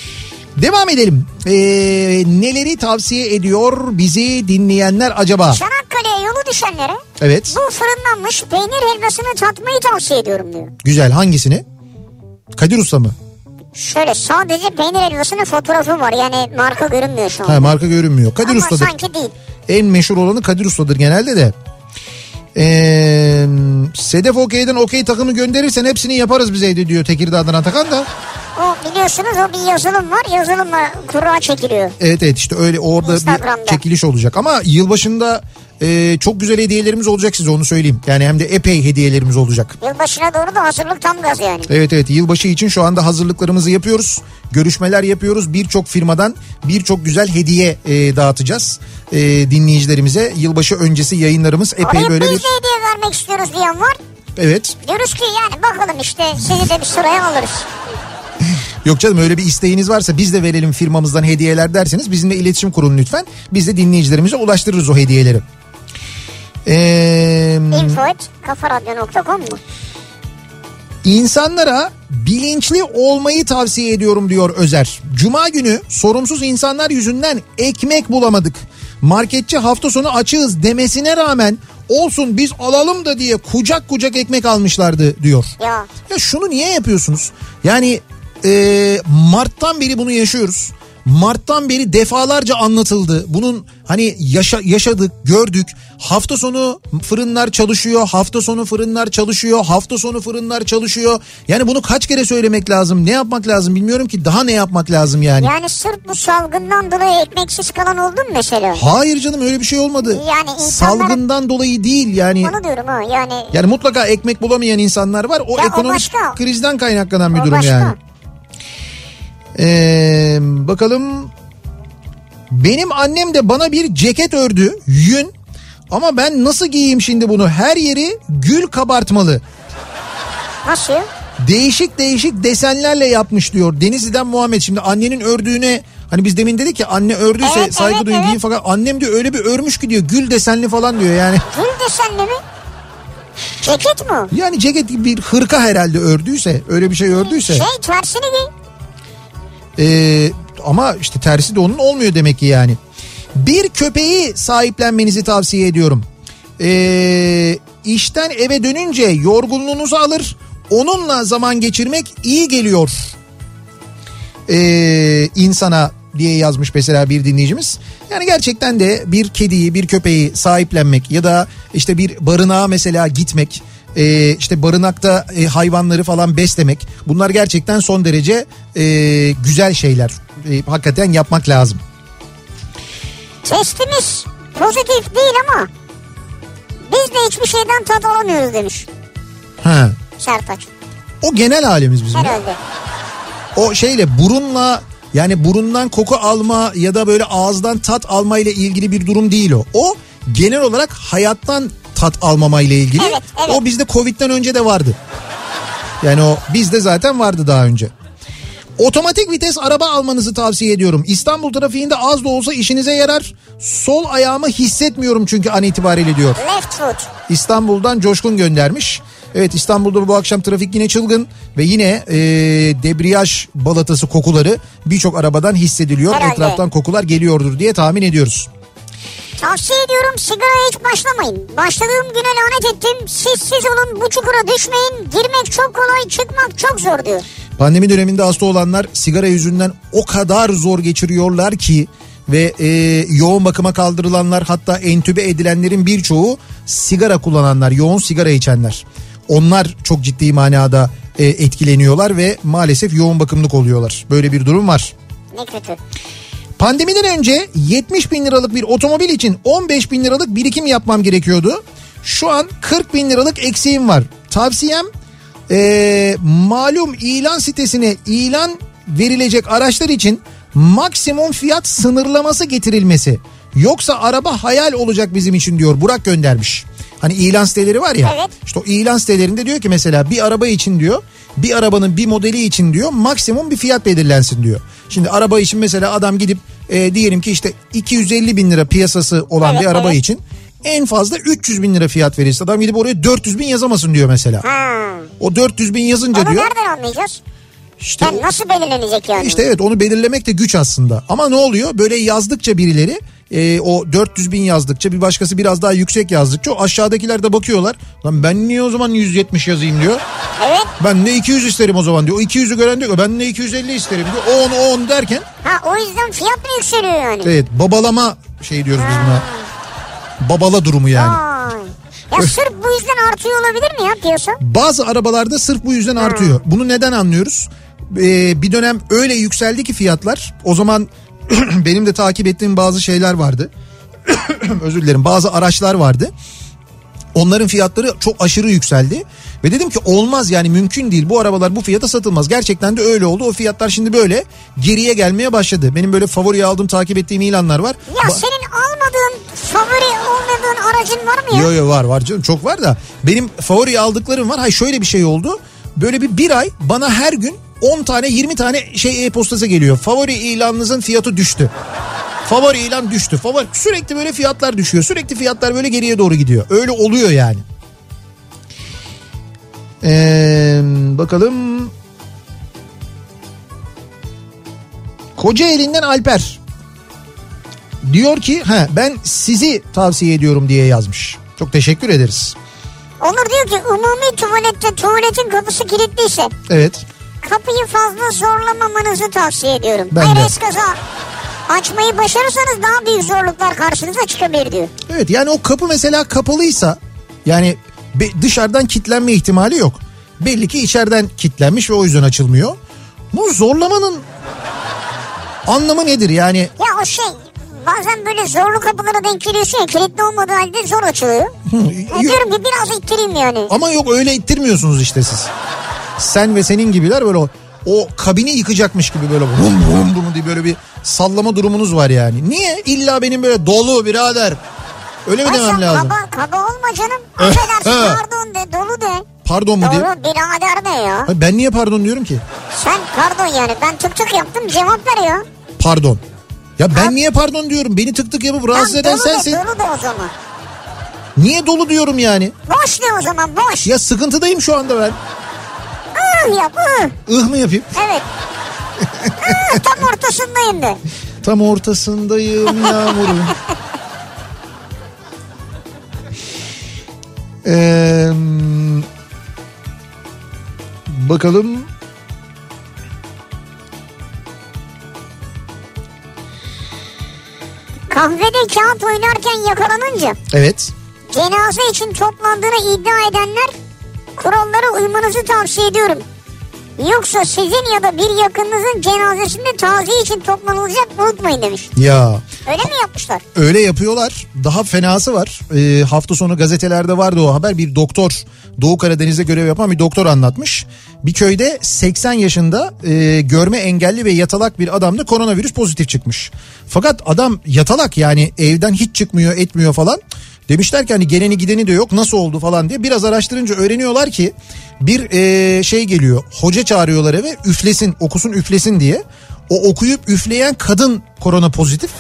Devam edelim. Ee, neleri tavsiye ediyor bizi dinleyenler acaba? Çanakkale'ye yolu düşenlere Evet. bu fırınlanmış peynir helvasını tatmayı tavsiye ediyorum diyor. Güzel. Hangisini? Kadir Usta mı? Şöyle sadece peynir helvasının fotoğrafı var. Yani marka görünmüyor şu an. Ha, marka görünmüyor. Kadir Ama Usta'dır. sanki değil. En meşhur olanı Kadir Usta'dır genelde de. Ee, Sedef Okey'den okey takımı gönderirsen hepsini yaparız biz evde diyor Tekirdağ'dan Atakan da. O biliyorsunuz o bir yazılım var. Yazılımla kura çekiliyor. Evet evet işte öyle orada bir çekiliş olacak. Ama yılbaşında e, çok güzel hediyelerimiz olacak size onu söyleyeyim. Yani hem de epey hediyelerimiz olacak. Yılbaşına doğru da hazırlık tam gaz yani. Evet evet yılbaşı için şu anda hazırlıklarımızı yapıyoruz. Görüşmeler yapıyoruz. Birçok firmadan birçok güzel hediye e, dağıtacağız e, dinleyicilerimize. Yılbaşı öncesi yayınlarımız epey Oraya böyle bir... hediye vermek istiyoruz diyen var. Evet. Diyoruz ki yani bakalım işte sizi de bir sıraya alırız. Yok canım öyle bir isteğiniz varsa biz de verelim firmamızdan hediyeler derseniz bizimle iletişim kurun lütfen. Biz de dinleyicilerimize ulaştırırız o hediyeleri. Eee... Info at kafaradyo.com mu? İnsanlara bilinçli olmayı tavsiye ediyorum diyor Özer. Cuma günü sorumsuz insanlar yüzünden ekmek bulamadık. Marketçi hafta sonu açığız demesine rağmen olsun biz alalım da diye kucak kucak ekmek almışlardı diyor. Ya Ya şunu niye yapıyorsunuz? Yani e, Mart'tan beri bunu yaşıyoruz. Mart'tan beri defalarca anlatıldı. Bunun hani yaşa, yaşadık, gördük. Hafta sonu fırınlar çalışıyor, hafta sonu fırınlar çalışıyor, hafta sonu fırınlar çalışıyor. Yani bunu kaç kere söylemek lazım, ne yapmak lazım bilmiyorum ki daha ne yapmak lazım yani. yani sırf bu salgından dolayı ekmeksiz kalan oldu mu mesela? Hayır canım öyle bir şey olmadı. Yani insanların- Salgından dolayı değil yani. Onu diyorum ha yani. Yani mutlaka ekmek bulamayan insanlar var. O Ya o ekonomik başka. krizden kaynaklanan bir O durum başka. yani. Ee, bakalım benim annem de bana bir ceket ördü yün Ama ben nasıl giyeyim şimdi bunu? Her yeri gül kabartmalı. Nasıl? Değişik değişik desenlerle yapmış diyor. Denizli'den Muhammed şimdi annenin ördüğüne hani biz demin dedik ya anne ördüyse Evet, saygı evet, duyun evet. giyin fakat annem diyor öyle bir örmüş ki diyor gül desenli falan diyor yani. Gül desenli mi? Ceket mi? Yani ceket gibi bir hırka herhalde ördüyse öyle bir şey ördüyse. Şey tersini giy. Ee, ama işte tersi de onun olmuyor demek ki yani. Bir köpeği sahiplenmenizi tavsiye ediyorum. Ee, işten eve dönünce yorgunluğunuzu alır. Onunla zaman geçirmek iyi geliyor. Ee, insana diye yazmış mesela bir dinleyicimiz. Yani gerçekten de bir kediyi, bir köpeği sahiplenmek ya da işte bir barınağa mesela gitmek, e, işte barınakta e, hayvanları falan beslemek bunlar gerçekten son derece e, güzel şeyler. E, hakikaten yapmak lazım. Testimiz pozitif değil ama biz de hiçbir şeyden tat alamıyoruz demiş Ha. Sertaç. O genel halimiz bizim. ya. Herhalde. O şeyle burunla yani burundan koku alma ya da böyle ağızdan tat alma ile ilgili bir durum değil o. O genel olarak hayattan tat almama ile ilgili. Evet, evet. O bizde Covid'den önce de vardı. Yani o bizde zaten vardı daha önce. Otomatik vites araba almanızı tavsiye ediyorum. İstanbul trafiğinde az da olsa işinize yarar. Sol ayağımı hissetmiyorum çünkü an itibariyle diyor. Left foot. İstanbul'dan Coşkun göndermiş. Evet İstanbul'da bu akşam trafik yine çılgın ve yine e, debriyaj balatası kokuları birçok arabadan hissediliyor. Herhalde. Etraftan kokular geliyordur diye tahmin ediyoruz. Tavsiye ediyorum sigaraya hiç başlamayın. Başladığım güne lanet ettim. Siz siz olun bu çukura düşmeyin. Girmek çok kolay çıkmak çok zor diyor. Pandemi döneminde hasta olanlar sigara yüzünden o kadar zor geçiriyorlar ki ve e, yoğun bakıma kaldırılanlar hatta entübe edilenlerin birçoğu sigara kullananlar, yoğun sigara içenler. Onlar çok ciddi manada e, etkileniyorlar ve maalesef yoğun bakımlık oluyorlar. Böyle bir durum var. Ne kötü. Pandemiden önce 70 bin liralık bir otomobil için 15 bin liralık birikim yapmam gerekiyordu. Şu an 40 bin liralık eksiğim var. Tavsiyem eee, malum ilan sitesine ilan verilecek araçlar için maksimum fiyat sınırlaması getirilmesi. Yoksa araba hayal olacak bizim için diyor Burak göndermiş. Hani ilan siteleri var ya. Evet. İşte o ilan sitelerinde diyor ki mesela bir araba için diyor bir arabanın bir modeli için diyor maksimum bir fiyat belirlensin diyor. Şimdi araba için mesela adam gidip e, diyelim ki işte 250 bin lira piyasası olan Evet, bir araba evet. için en fazla 300 bin lira fiyat verirse adam gidip oraya 400 bin yazamasın diyor mesela. Ha. O 400 bin yazınca Onu diyor nereden anlayacağız? işte Yani nasıl belirlenecek yani? işte evet onu belirlemek de güç aslında. Ama ne oluyor? Böyle yazdıkça birileri e, o 400 bin yazdıkça bir başkası biraz daha yüksek yazdıkça o aşağıdakiler de bakıyorlar. Lan ben niye o zaman 170 yazayım diyor. Evet. Ben de 200 isterim o zaman diyor. O 200'ü gören diyor ben de 250 isterim diyor. 10 10 derken Ha o yüzden fiyat mı yükseliyor yani? evet babalama şey diyoruz biz buna. Babala durumu yani. Vay. Ya sırf bu yüzden artıyor olabilir mi ya piyasa? Bazı arabalarda sırf bu yüzden artıyor. Bunu neden anlıyoruz? Ee, bir dönem öyle yükseldi ki fiyatlar. O zaman benim de takip ettiğim bazı şeyler vardı. Özür dilerim. Bazı araçlar vardı. Onların fiyatları çok aşırı yükseldi. Ve dedim ki olmaz yani mümkün değil. Bu arabalar bu fiyata satılmaz. Gerçekten de öyle oldu. O fiyatlar şimdi böyle geriye gelmeye başladı. Benim böyle favoriye aldığım takip ettiğim ilanlar var. Ya Ba- senin almadığın favori olmadığın aracın var mı ya? Yo yo var var canım çok var da benim favori aldıklarım var. Hay şöyle bir şey oldu. Böyle bir bir ay bana her gün 10 tane 20 tane şey e-postası geliyor. Favori ilanınızın fiyatı düştü. Favori ilan düştü. Favori sürekli böyle fiyatlar düşüyor. Sürekli fiyatlar böyle geriye doğru gidiyor. Öyle oluyor yani. Ee, bakalım. Kocaeli'nden Alper. Diyor ki ha ben sizi tavsiye ediyorum diye yazmış. Çok teşekkür ederiz. Onur diyor ki umumi tuvalette tuvaletin kapısı kilitliyse Evet. Kapıyı fazla zorlamamanızı tavsiye ediyorum. Ben Hayır de. eskaza açmayı başarırsanız daha büyük zorluklar karşınıza çıkabilir diyor. Evet yani o kapı mesela kapalıysa yani dışarıdan kitlenme ihtimali yok. Belli ki içeriden kitlenmiş ve o yüzden açılmıyor. Bu zorlamanın anlamı nedir yani? Ya o şey bazen böyle zorlu kapılara denk geliyorsun ya kilitli olmadığı halde zor açılıyor. Ya Yok. diyorum ki biraz ittireyim yani. Ama yok öyle ittirmiyorsunuz işte siz. Sen ve senin gibiler böyle o, o kabini yıkacakmış gibi böyle vum vum vum diye böyle bir sallama durumunuz var yani. Niye? İlla benim böyle dolu birader Öyle mi Ha, demem sen lazım? Kaba, kaba olma canım. Eh, Affedersin pardon de dolu de. Pardon mu Doğru diyeyim? birader de ya. Hayır, Ben niye pardon diyorum ki? Sen pardon yani ben tık tık yaptım cevap veriyor. Pardon. Ya ben niye pardon diyorum? Beni tık tık yapıp rahatsız eden dolu de sensin. dolu de o zaman. Niye dolu diyorum yani? Boş de o zaman boş. Ya sıkıntıdayım şu anda ben. Ih yap ih. Ih mı yapayım? Evet. Ih, tam ortasındayım de. Tam ortasındayım yağmurun. Ee, bakalım. Kahvede kağıt oynarken yakalanınca Evet. cenaze için toplandığını iddia edenler kurallara uymanızı tavsiye ediyorum. Yoksa sizin ya da bir yakınınızın cenazesinde taziye için toplanılacak unutmayın demiş. Ya Öyle mi yapmışlar? öyle yapıyorlar. Daha fenası var. Ee, hafta sonu gazetelerde vardı o haber. Bir doktor Doğu Karadeniz'de görev yapan bir doktor anlatmış. Bir köyde 80 yaşında e, görme engelli ve yatalak bir adamda koronavirüs pozitif çıkmış. Fakat adam yatalak yani evden hiç çıkmıyor etmiyor falan. Demişler ki hani geleni gideni de yok nasıl oldu falan diye. Biraz araştırınca öğreniyorlar ki bir e, şey geliyor. Hoca çağırıyorlar eve üflesin okusun üflesin diye. O okuyup üfleyen kadın korona pozitif.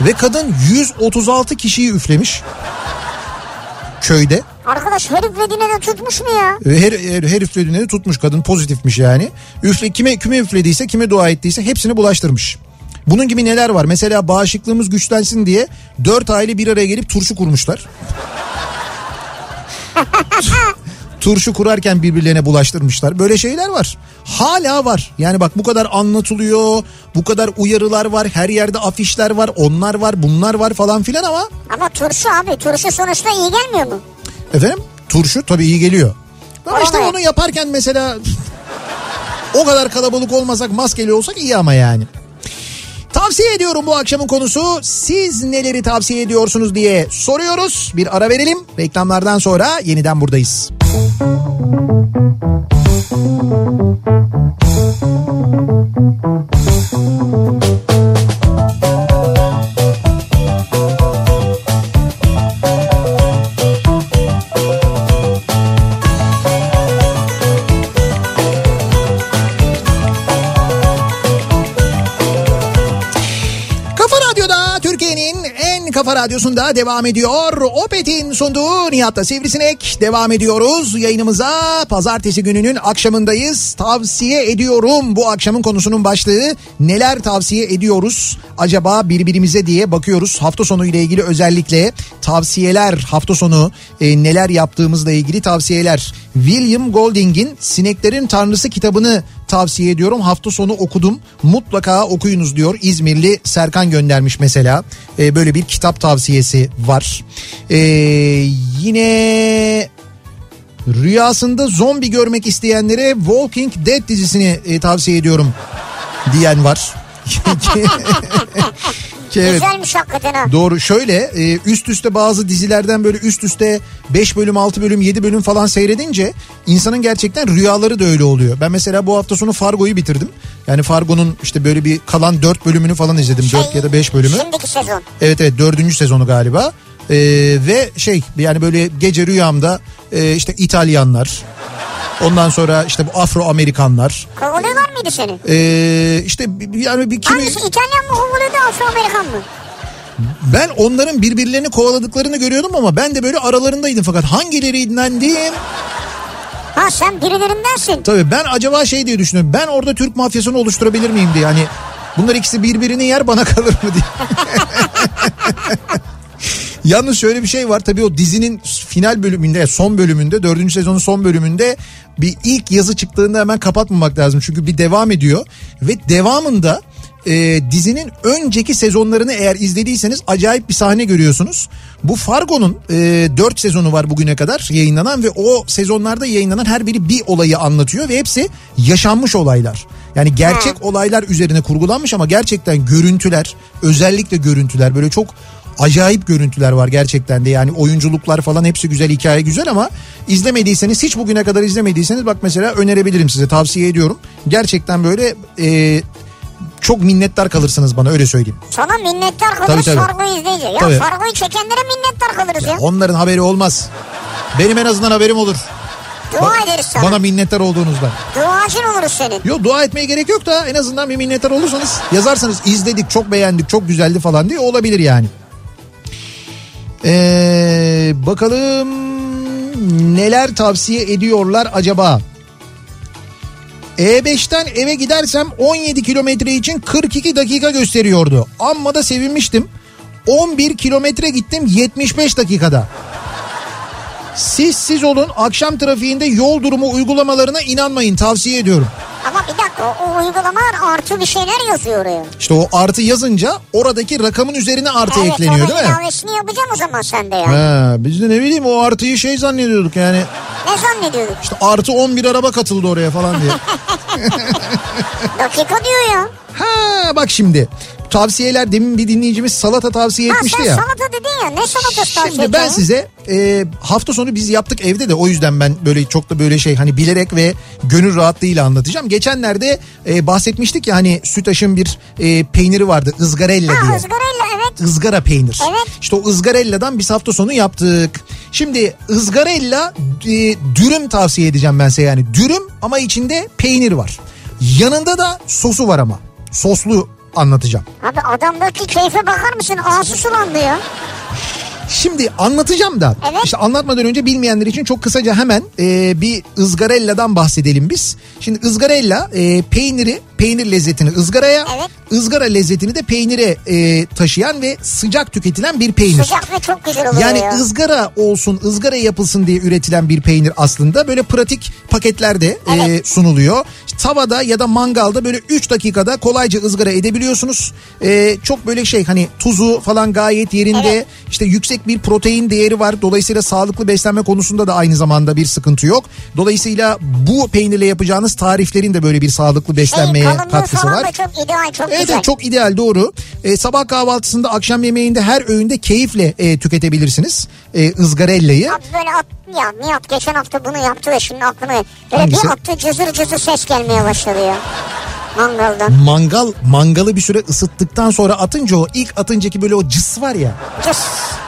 Ve kadın 136 kişiyi üflemiş. Köyde. Arkadaş herif dediğine de tutmuş mu ya? Ve Her, her, her üflediğini de tutmuş kadın pozitifmiş yani. Üfle, kime, kime üflediyse kime dua ettiyse hepsini bulaştırmış. Bunun gibi neler var? Mesela bağışıklığımız güçlensin diye dört aile bir araya gelip turşu kurmuşlar. turşu kurarken birbirlerine bulaştırmışlar. Böyle şeyler var. Hala var. Yani bak bu kadar anlatılıyor. Bu kadar uyarılar var. Her yerde afişler var. Onlar var bunlar var falan filan ama Ama turşu abi turşu sonuçta iyi gelmiyor mu? Efendim turşu tabii iyi geliyor. Ama işte Vallahi. onu yaparken mesela o kadar kalabalık olmasak maskeli olsak iyi ama yani. Tavsiye ediyorum bu akşamın konusu. Siz neleri tavsiye ediyorsunuz diye soruyoruz. Bir ara verelim. Reklamlardan sonra yeniden buradayız. Kafa radyosunda devam ediyor. Opet'in sunduğu Nihat'ta Sivrisinek devam ediyoruz. Yayınımıza pazartesi gününün akşamındayız. Tavsiye ediyorum bu akşamın konusunun başlığı. Neler tavsiye ediyoruz acaba birbirimize diye bakıyoruz. Hafta sonu ile ilgili özellikle tavsiyeler hafta sonu e, neler yaptığımızla ilgili tavsiyeler. William Golding'in Sineklerin Tanrısı kitabını tavsiye ediyorum. Hafta sonu okudum. Mutlaka okuyunuz diyor. İzmirli Serkan göndermiş mesela. Ee, böyle bir kitap tavsiyesi var. Ee, yine rüyasında zombi görmek isteyenlere Walking Dead dizisini e, tavsiye ediyorum diyen var. Ki evet. Güzelmiş hakikaten ha. Doğru şöyle e, üst üste bazı dizilerden böyle üst üste 5 bölüm 6 bölüm 7 bölüm falan seyredince insanın gerçekten rüyaları da öyle oluyor. Ben mesela bu hafta sonu Fargo'yu bitirdim. Yani Fargo'nun işte böyle bir kalan 4 bölümünü falan izledim. Şey, 4 ya da 5 bölümü. Şimdiki sezon. Evet evet dördüncü sezonu galiba. Ee, ve şey yani böyle gece rüyamda e, işte İtalyanlar ondan sonra işte bu Afro Amerikanlar Kovalıyorlar mıydı seni? ee, işte yani bir kimi Hangisi İtalyan mı kovalıyordu Afro Amerikan mı? ben onların birbirlerini kovaladıklarını görüyordum ama ben de böyle aralarındaydım fakat hangilerindendim Ha sen birilerindensin. tabii ben acaba şey diye düşünüyorum ben orada Türk mafyasını oluşturabilir miyim diye hani bunlar ikisi birbirini yer bana kalır mı diye. Yalnız şöyle bir şey var tabii o dizinin final bölümünde son bölümünde dördüncü sezonun son bölümünde bir ilk yazı çıktığında hemen kapatmamak lazım. Çünkü bir devam ediyor ve devamında e, dizinin önceki sezonlarını eğer izlediyseniz acayip bir sahne görüyorsunuz. Bu Fargo'nun e, 4 sezonu var bugüne kadar yayınlanan ve o sezonlarda yayınlanan her biri bir olayı anlatıyor ve hepsi yaşanmış olaylar. Yani gerçek olaylar üzerine kurgulanmış ama gerçekten görüntüler özellikle görüntüler böyle çok acayip görüntüler var gerçekten de yani oyunculuklar falan hepsi güzel hikaye güzel ama izlemediyseniz hiç bugüne kadar izlemediyseniz bak mesela önerebilirim size tavsiye ediyorum. Gerçekten böyle e, çok minnettar kalırsınız bana öyle söyleyeyim. Sana minnettar kalırız Tabii, tabii. Fargo'yu izleyince. Ya Tabii. Fargo'yu çekenlere minnettar kalırız ya. Onların haberi olmaz. Benim en azından haberim olur. Dua Ba- ederiz sana. Bana minnettar olduğunuzdan. Duacın oluruz senin. Yok dua etmeye gerek yok da en azından bir minnettar olursanız yazarsanız izledik çok beğendik çok güzeldi falan diye olabilir yani. Ee, bakalım neler tavsiye ediyorlar acaba? E5'ten eve gidersem 17 kilometre için 42 dakika gösteriyordu. Amma da sevinmiştim. 11 kilometre gittim 75 dakikada. Siz siz olun akşam trafiğinde yol durumu uygulamalarına inanmayın tavsiye ediyorum. Ama bir dakika o, o uygulamalar artı bir şeyler yazıyor oraya. İşte o artı yazınca oradaki rakamın üzerine artı evet, ekleniyor değil mi? ilavesini yapacağım o zaman sen de yani. Ha, biz de ne bileyim o artıyı şey zannediyorduk yani. Ne zannediyorduk? İşte artı 11 araba katıldı oraya falan diye. Dakika diyor ya. ha bak şimdi tavsiyeler demin bir dinleyicimiz salata tavsiye Ha etmişti sen ya. salata dedin ya ne salatası tavsiye Şimdi ben size e, hafta sonu biz yaptık evde de o yüzden ben böyle çok da böyle şey hani bilerek ve gönül rahatlığıyla anlatacağım. Geçenlerde e, bahsetmiştik ya hani Sütaş'ın bir e, peyniri vardı ızgarella Ha diye. ızgarayla evet. ızgara peynir. Evet. İşte o ızgarella'dan biz hafta sonu yaptık. Şimdi ızgarella e, dürüm tavsiye edeceğim ben size yani. Dürüm ama içinde peynir var. Yanında da sosu var ama. Soslu anlatacağım. Abi adamdaki keyfe bakar mısın? Ağzı sulandı ya. Şimdi anlatacağım da Evet. işte anlatmadan önce bilmeyenler için çok kısaca hemen e, bir ızgarella'dan bahsedelim biz. Şimdi ızgarella e, peyniri peynir lezzetini ızgaraya Evet. ızgara lezzetini de peynire e, taşıyan ve sıcak tüketilen bir peynir. Sıcak ve çok güzel oluyor Yani ya. ızgara olsun, ızgara yapılsın diye üretilen bir peynir aslında. Böyle pratik paketlerde e, Evet. sunuluyor. Tavada ya da mangalda böyle 3 dakikada kolayca ızgara edebiliyorsunuz. E, çok böyle şey hani tuzu falan gayet yerinde. Evet. İşte yüksek bir protein değeri var. Dolayısıyla sağlıklı beslenme konusunda da aynı zamanda bir sıkıntı yok. Dolayısıyla bu peynirle yapacağınız tariflerin de böyle bir sağlıklı beslenmeye Kalınlığı katkısı var. da çok ideal çok Evet, güzel. çok ideal doğru. Ee, sabah kahvaltısında akşam yemeğinde her öğünde keyifle e, tüketebilirsiniz e, ızgarellayı. Abi böyle at, ya Nihat geçen hafta bunu yaptı da şimdi aklıma böyle Hangisi? bir attı cızır cızır ses gelmeye başladı ya. Mangaldan. Mangal mangalı bir süre ısıttıktan sonra atınca o ilk atıncaki böyle o cıs var ya Cız.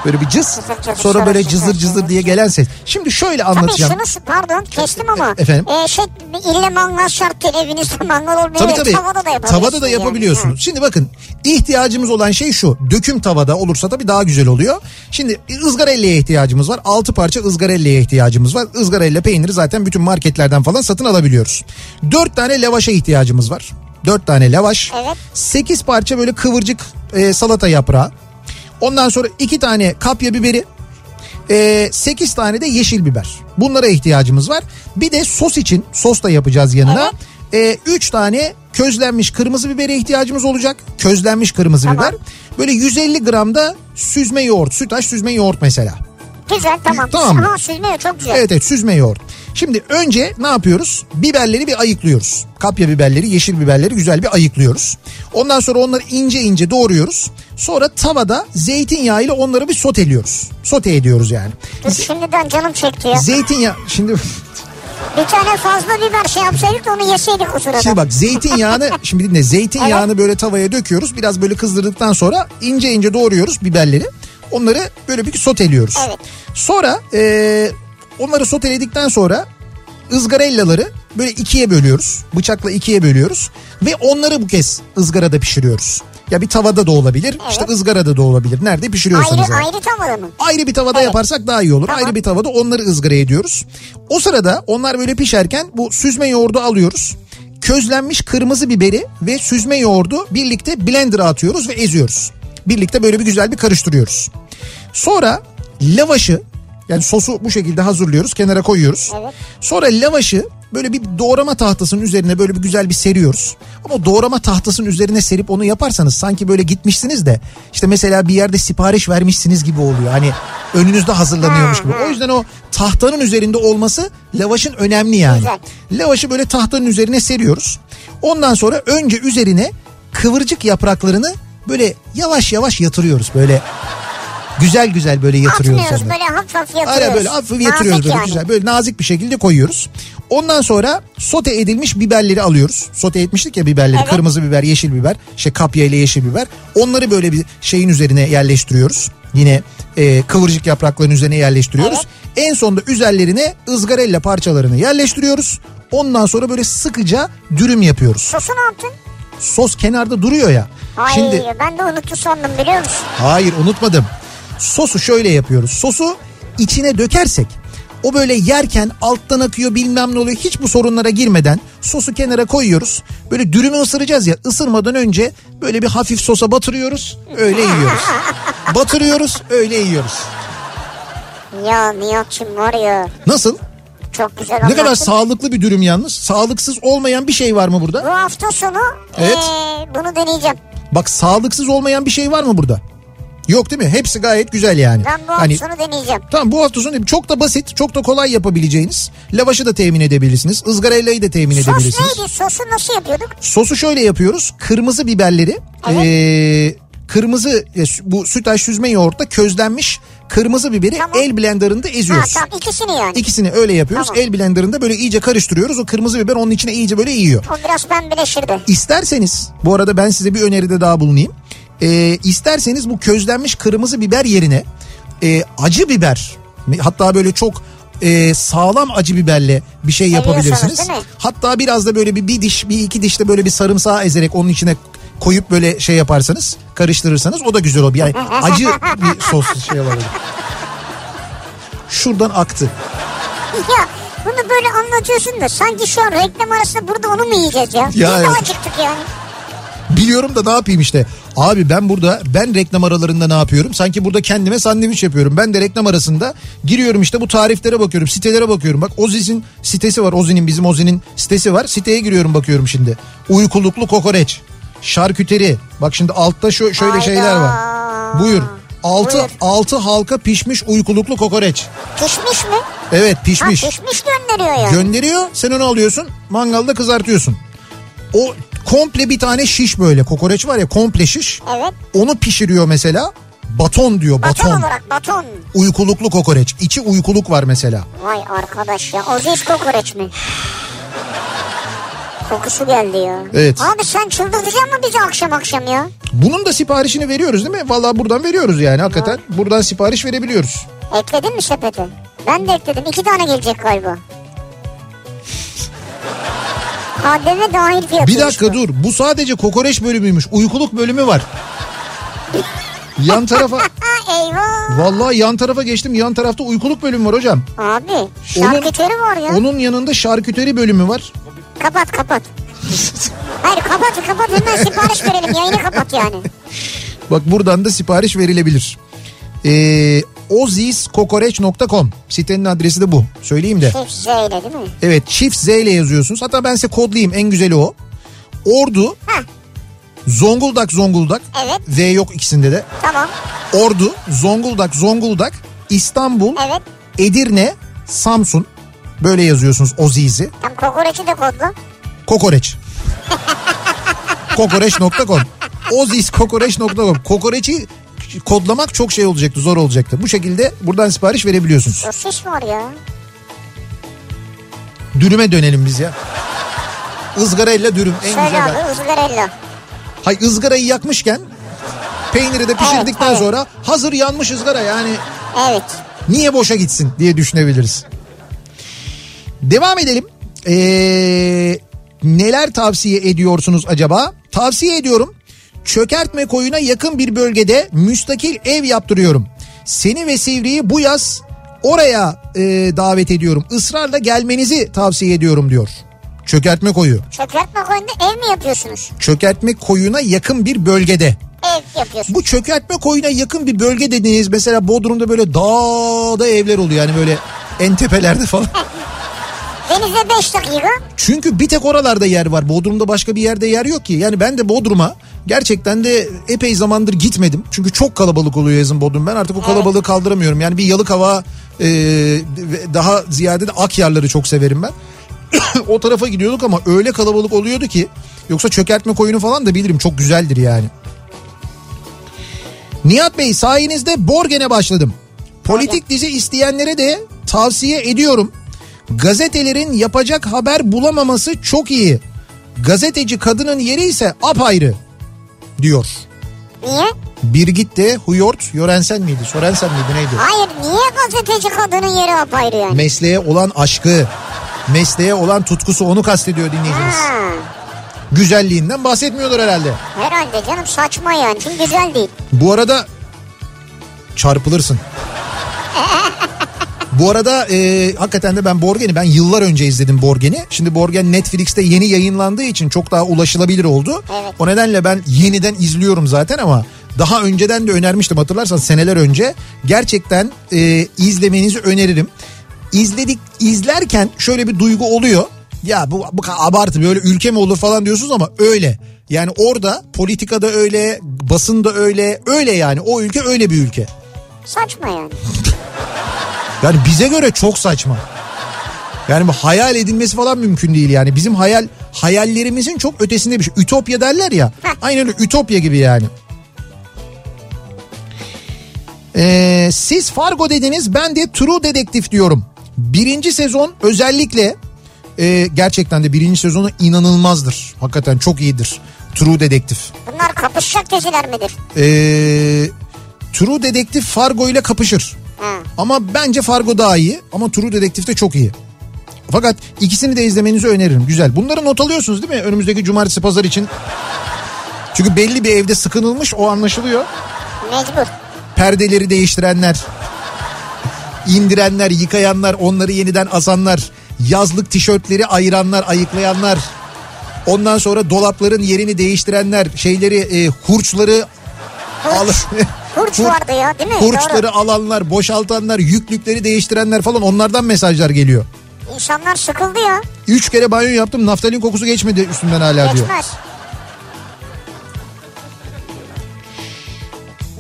böyle bir cıs Cızır cızır, sonra böyle cızır cızır diye gelen ses. Şimdi şöyle Tabii anlatacağım. şunu pardon kestim ama. Efendim? E, şey ille mangal şart değil evinizde mangal olmuyor. Tabii tabii. Tavada da yapabiliyorsunuz. Tavada da yani. yapabiliyorsunuz. Ha. Şimdi bakın ihtiyacımız olan şey şu. Döküm tavada olursa tabii daha güzel oluyor. Şimdi ızgarelleye ihtiyacımız var. 6 parça ızgarelleye ihtiyacımız var. Izgarella peyniri zaten bütün marketlerden falan satın alabiliyoruz. 4 tane lavaşa ihtiyacımız var. 4 tane lavaş. Evet. 8 parça böyle kıvırcık e, salata yaprağı. Ondan sonra 2 tane kapya biberi. 8 tane de yeşil biber. Bunlara ihtiyacımız var. Bir de sos için sos da yapacağız yanına. 3 tane közlenmiş kırmızı bibere ihtiyacımız olacak. Közlenmiş kırmızı Tamam. biber. Böyle 150 gram da süzme yoğurt, sütaş süzme yoğurt mesela. Güzel tamam. Tamam mı? Ha süzmüyor çok güzel. Evet evet süzme yoğurt. Şimdi önce ne yapıyoruz? Biberleri bir ayıklıyoruz. Kapya biberleri, yeşil biberleri güzel bir ayıklıyoruz. Ondan sonra onları ince ince doğruyoruz. Sonra tavada zeytinyağıyla onları bir soteliyoruz. Sote ediyoruz yani. Dur, şimdiden canım çekti ya. Zeytinyağı şimdi Bir tane fazla biber şey yapsaydık da onu yeseydik o sırada. şimdi bak zeytinyağını şimdi dinle zeytinyağını böyle tavaya döküyoruz. Biraz böyle kızdırdıktan sonra ince ince doğruyoruz biberleri. Onları böyle bir soteliyoruz. Evet. Sonra e, onları soteledikten sonra ızgarellaları böyle ikiye bölüyoruz. Bıçakla ikiye bölüyoruz. Ve onları bu kez ızgarada pişiriyoruz. Ya bir tavada da olabilir, işte ızgarada da olabilir. Nerede pişiriyorsanız. Ayrı yani. ayrı tavada mı? Ayrı bir tavada Evet. yaparsak daha iyi olur. Tamam. Ayrı bir tavada onları ızgara ediyoruz. O sırada onlar böyle pişerken bu süzme yoğurdu alıyoruz. Közlenmiş kırmızı biberi ve süzme yoğurdu birlikte blender'a atıyoruz ve eziyoruz. Birlikte böyle bir güzel bir karıştırıyoruz. Sonra lavaşı yani sosu bu şekilde hazırlıyoruz kenara koyuyoruz. Evet. Sonra lavaşı böyle bir doğrama tahtasının üzerine böyle bir güzel bir seriyoruz. Ama doğrama tahtasının üzerine serip onu yaparsanız sanki böyle gitmişsiniz de işte mesela bir yerde sipariş vermişsiniz gibi oluyor. Hani önünüzde hazırlanıyormuş gibi. O yüzden o tahtanın üzerinde olması lavaşın önemli yani. Güzel. Lavaşı böyle tahtanın üzerine seriyoruz. Ondan sonra önce üzerine kıvırcık yapraklarını böyle yavaş yavaş yatırıyoruz. Böyle güzel güzel böyle yatırıyoruz. Atmıyoruz onları. böyle hafif hafif yatırıyoruz. Aynen böyle hafif yatırıyoruz Nazik böyle yani. güzel böyle nazik bir şekilde koyuyoruz. Ondan sonra sote edilmiş biberleri alıyoruz. Sote etmiştik ya biberleri. Evet. Kırmızı biber, yeşil biber, şey kapya ile yeşil biber. Onları böyle bir şeyin üzerine yerleştiriyoruz. Yine e, kıvırcık yaprakların üzerine yerleştiriyoruz. En sonunda üzerlerine ızgarella parçalarını yerleştiriyoruz. Ondan sonra böyle sıkıca dürüm yapıyoruz. Sosu ne yaptın? Sos kenarda duruyor ya. Ay Şimdi ben de unuttu sandım biliyor musun? Hayır unutmadım. Sosu şöyle yapıyoruz. Sosu içine dökersek o böyle yerken alttan akıyor bilmem ne oluyor. Hiç bu sorunlara girmeden sosu kenara koyuyoruz. Böyle dürümü ısıracağız ya ısırmadan önce böyle bir hafif sosa batırıyoruz. Öyle yiyoruz. batırıyoruz öyle yiyoruz. Ya Nihat'cığım var ya Nasıl? çok güzel Ne kadar sağlıklı bir dürüm yalnız. Sağlıksız olmayan bir şey var mı Bu burada? hafta sonu Evet. eee, bunu deneyeceğim. Bak sağlıksız olmayan bir şey var mı burada? Yok değil mi? Hepsi gayet güzel yani. Ben bu hafta Hani sonu deneyeceğim. Tamam bu hafta sonu çok da basit, çok da kolay yapabileceğiniz. Lavaşı da temin edebilirsiniz. ızgaraylayı da temin Sos edebilirsiniz. neydi? Sosu nasıl yapıyorduk? Sosu şöyle yapıyoruz. Kırmızı biberleri Evet. eee, kırmızı e, bu sütaş süzme yoğurtta közlenmiş kırmızı biberi Tamam. el blenderında Ha eziyoruz. tamam ikisini yani. İkisini öyle yapıyoruz. Tamam. El blenderında böyle iyice karıştırıyoruz. O kırmızı biber onun içine iyice böyle yiyor. O biraz pembeleşirdi. İsterseniz bu arada ben size bir öneride daha bulunayım. Ee, isterseniz bu közlenmiş kırmızı biber yerine e, acı biber hatta böyle çok e, sağlam acı biberle bir şey yapabilirsiniz. Hatta biraz da böyle bir, bir diş bir iki dişte böyle bir sarımsağı ezerek onun içine koyup böyle şey yaparsanız karıştırırsanız o da güzel olur. Yani acı bir sos şey olabilir. Şuradan aktı. Ya bunu böyle anlatıyorsun da sanki şu an reklam arasında burada onu mu yiyeceğiz ya? Ya Biz de evet. acıktık yani. Biliyorum da ne yapayım işte. Abi ben burada ben reklam aralarında ne yapıyorum? Sanki burada kendime sandviç yapıyorum. Ben de reklam arasında giriyorum işte bu tariflere bakıyorum. Sitelere bakıyorum. Bak Ozi'nin sitesi var. Ozi'nin bizim Ozi'nin sitesi var. Siteye giriyorum bakıyorum şimdi. Uykuluklu kokoreç. Şarküteri. Bak şimdi altta şu şöyle Hayda. şeyler var. Buyur. Altı, Buyur. altı halka pişmiş uykuluklu kokoreç. Pişmiş mi? Evet Ha pişmiş. pişmiş gönderiyor ya. Gönderiyor sen onu alıyorsun mangalda kızartıyorsun. O komple bir tane şiş böyle kokoreç var ya komple şiş. evet. Onu pişiriyor mesela baton diyor Baton, baton. olarak baton. Uykuluklu kokoreç. İçi uykuluk var mesela. Vay arkadaş ya. Oziz kokoreç mi? Kokusu geldi ya. Evet. Abi sen çıldırtacaksın mı bizi akşam akşam ya? Bunun da siparişini veriyoruz değil mi? Vallahi buradan veriyoruz yani hakikaten. Buradan sipariş verebiliyoruz. Ekledin mi sepete? Ben de ekledim. İki tane gelecek galiba. KDV dahil fiyatı. Bir dakika dur. Bu sadece kokoreç bölümüymüş. Uykuluk bölümü var. Yan tarafa eyvah. vallahi yan tarafa geçtim. Yan tarafta uykuluk bölümü var hocam. Abi şarküteri var ya. Onun yanında şarküteri bölümü var. Kapat kapat. Hayır kapat kapat hemen sipariş verelim yayını kapat yani. Bak buradan da sipariş verilebilir. Ee, ozizkokoreç.com sitenin adresi de bu. Söyleyeyim de. Çift Z ile değil mi? Evet çift Z ile yazıyorsunuz. Hatta ben size kodlayayım en güzeli o. Ordu, Ha Zonguldak, Zonguldak. evet V yok ikisinde de. tamam Ordu, Zonguldak, Zonguldak, İstanbul, evet. Edirne, Samsun. Böyle yazıyorsunuz Oziz'i. Tam kokoreçi de kodla. Kokoreç. Kokoreç.com Ozizkokoreç.com Kokoreçi kodlamak çok şey olacaktı zor olacaktı. Bu şekilde buradan sipariş verebiliyorsunuz. Sosis var ya. Dürüme dönelim biz ya. Izgarayla dürüm en Söyle güzel. abi ızgarella. Hay ızgarayı yakmışken peyniri de pişirdikten evet. sonra hazır yanmış ızgara yani Evet. niye boşa gitsin diye düşünebiliriz. Devam edelim. Ee, neler tavsiye ediyorsunuz acaba? Tavsiye ediyorum. Çökertme koyuna yakın bir bölgede müstakil ev yaptırıyorum. Seni ve Sivri'yi bu yaz oraya e, davet ediyorum. Israrla gelmenizi tavsiye ediyorum diyor. Çökertme koyu. Çökertme koyunda ev mi yapıyorsunuz? Çökertme koyuna yakın bir bölgede. Ev yapıyorsunuz. Bu çökertme koyuna yakın bir bölge dediğiniz mesela Bodrum'da böyle dağda evler oluyor yani böyle en tepelerde falan. Denize 5 dakika. Çünkü bir tek oralarda yer var. Bodrum'da başka bir yerde yer yok ki. Yani ben de Bodrum'a gerçekten de epey zamandır gitmedim. Çünkü çok kalabalık oluyor yazın Bodrum. Ben artık o kalabalığı kaldıramıyorum. Yani bir yalık hava e, daha ziyade de Akyarları çok severim ben. o tarafa gidiyorduk ama öyle kalabalık oluyordu ki. Yoksa çökertme koyunu falan da bilirim çok güzeldir yani. Nihat Bey sayenizde Borgen'e başladım. Politik dizi isteyenlere de tavsiye ediyorum. Gazetelerin yapacak haber bulamaması çok iyi. Gazeteci kadının yeri ise apayrı diyor. Niye? Birgit de Huyort Yorensen miydi? Sorensen miydi neydi? Hayır niye gazeteci kadının yeri apayrı yani? Mesleğe olan aşkı, mesleğe olan tutkusu onu kastediyor dinleyicimiz. Ha, Güzelliğinden bahsetmiyorlar herhalde. herhalde canım saçma yani çünkü güzel değil. Bu arada çarpılırsın. Bu arada e, hakikaten de ben Borgen'i ben yıllar önce izledim Borgen'i. Şimdi Borgen Netflix'te yeni yayınlandığı için çok daha ulaşılabilir oldu. Evet. O nedenle ben yeniden izliyorum zaten ama daha önceden de önermiştim hatırlarsan seneler önce. Gerçekten e, izlemenizi öneririm. İzledik izlerken şöyle bir duygu oluyor. Ya bu, bu abartı böyle ülke mi olur falan diyorsunuz ama öyle. Yani orada politikada öyle, basında öyle, öyle yani o ülke öyle bir ülke. Saçma yani. Yani bize göre çok saçma. Yani bu hayal edilmesi falan mümkün değil yani. Bizim hayal hayallerimizin çok ötesinde bir şey. Ütopya derler ya. Aynen öyle ütopya gibi yani. Ee, siz Fargo dediniz ben de True Detective diyorum. Birinci sezon özellikle e, gerçekten de birinci sezonu inanılmazdır. Hakikaten çok iyidir. True Detective. Bunlar kapışacak diziler midir? Ee, True Detective Fargo ile kapışır. Ha. Ama bence Fargo daha iyi ama True Detective de çok iyi. Fakat ikisini de izlemenizi öneririm. Güzel. Bunları not alıyorsunuz değil mi? Önümüzdeki cumartesi pazar için. Çünkü belli bir evde sıkınılmış o anlaşılıyor. Mecbur. Perdeleri değiştirenler, indirenler, yıkayanlar, onları yeniden asanlar, yazlık tişörtleri ayıranlar, ayıklayanlar. Ondan sonra dolapların yerini değiştirenler, şeyleri, e, hurçları al Hurç Hur- vardı ya değil mi? Hurçları Doğru. alanlar, boşaltanlar, yüklükleri değiştirenler falan onlardan mesajlar geliyor. İnsanlar sıkıldı ya. Üç kere banyo yaptım naftalin kokusu geçmedi üstümden hala diyor. Geçmez.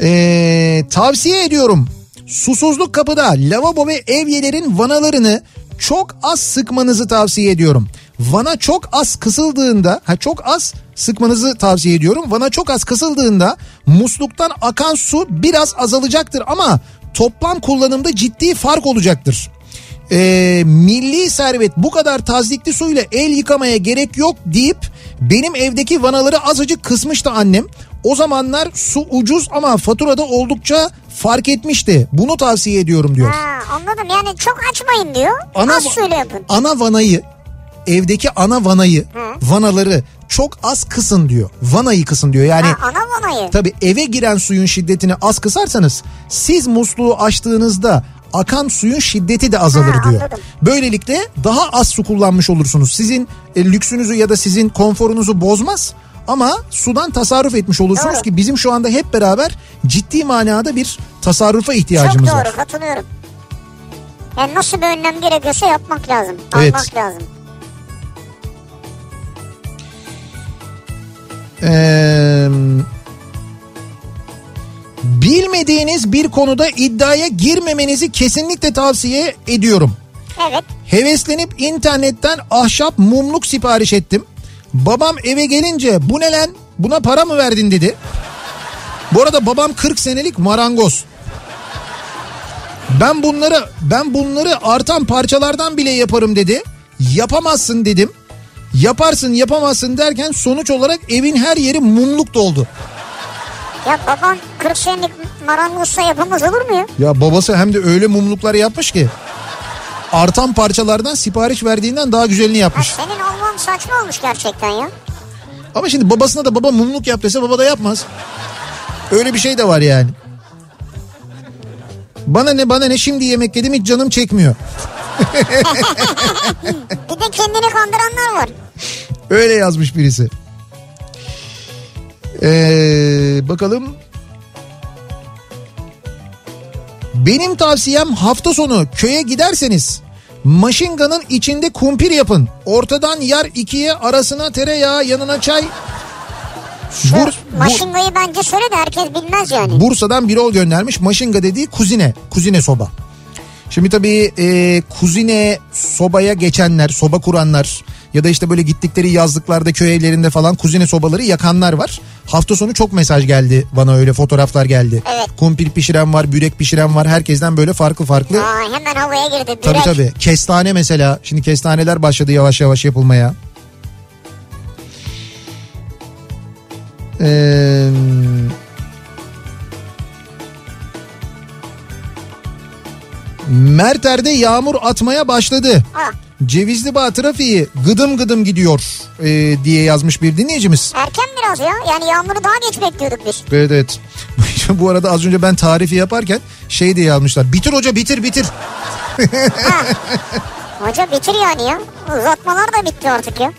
Ee, tavsiye ediyorum. Susuzluk kapıda lavabo ve evyelerin vanalarını çok az sıkmanızı tavsiye ediyorum. Vana çok az kısıldığında, ha çok az sıkmanızı tavsiye ediyorum. Vana çok az kısıldığında musluktan akan su biraz azalacaktır ama toplam kullanımda ciddi fark olacaktır. Ee, milli servet bu kadar tazikli suyla el yıkamaya gerek yok deyip benim evdeki vanaları azıcık kısmıştı annem. O zamanlar su ucuz ama faturada oldukça fark etmişti. Bunu tavsiye ediyorum diyor. Ha, anladım yani çok açmayın diyor. Ana, Az suyla yapın. ana vanayı evdeki ana vanayı Hı. vanaları çok az kısın diyor. Vanayı kısın diyor. Yani Ha, ana vanayı. Tabii eve giren suyun şiddetini az kısarsanız siz musluğu açtığınızda akan suyun şiddeti de azalır Ha, diyor. anladım. Böylelikle daha az su kullanmış olursunuz. Sizin e, lüksünüzü ya da sizin konforunuzu bozmaz ama sudan tasarruf etmiş olursunuz Doğru. ki bizim şu anda hep beraber ciddi manada bir tasarrufa Çok ihtiyacımız doğru var. katılıyorum. Yani nasıl bir önlem gerekiyorsa yapmak lazım. Evet. Almak lazım. Ee, bilmediğiniz bir konuda iddiaya girmemenizi kesinlikle tavsiye ediyorum. Evet. Heveslenip internetten ahşap mumluk sipariş ettim. Babam eve gelince bu ne lan buna para mı verdin dedi. Bu arada babam 40 senelik marangoz. Ben bunları ben bunları artan parçalardan bile yaparım dedi. Yapamazsın dedim. Yaparsın yapamazsın derken sonuç olarak evin her yeri mumluk doldu. Ya baban 40 senelik marangozsa yapamaz olur mu ya? Ya babası hem de öyle mumluklar yapmış ki artan parçalardan sipariş verdiğinden daha güzelini yapmış. senin olman saçma olmuş gerçekten ya. Ama şimdi babasına da baba mumluk yap dese baba da yapmaz. Öyle bir şey de var yani. Bana ne bana ne şimdi yemek yedim hiç canım çekmiyor. Bir de kendini kandıranlar var. Öyle yazmış birisi. Ee, bakalım. Benim tavsiyem hafta sonu köye giderseniz maşinganın içinde kumpir yapın. Ortadan yar ikiye arasına tereyağı yanına çay. Şu Bur- bu- maşingayı bence söyle de herkes bilmez yani. Bursa'dan bir ol göndermiş. Maşinga dediği kuzine. Kuzine soba. Şimdi tabii e, kuzine sobaya geçenler, soba kuranlar, ya da işte böyle gittikleri yazlıklarda köy evlerinde falan kuzine sobaları yakanlar var. Hafta sonu çok mesaj geldi bana öyle fotoğraflar geldi. Evet. Kumpir pişiren var, börek pişiren var. Herkesten böyle farklı farklı. Aa, hemen havaya girdi. Börek. Tabii tabii. Kestane mesela. Şimdi kestaneler başladı yavaş yavaş yapılmaya. Ee, Merter'de yağmur atmaya başladı. Ha, Cevizli Bağ trafiği gıdım gıdım gidiyor e, diye yazmış bir dinleyicimiz. erken biraz ya. Yani yağmuru daha geç bekliyorduk biz. Evet evet. Bu arada az önce ben tarifi yaparken şey diye yazmışlar. Bitir hoca bitir bitir. Hoca bitir yani ya. Uzatmalar da bitti artık ya.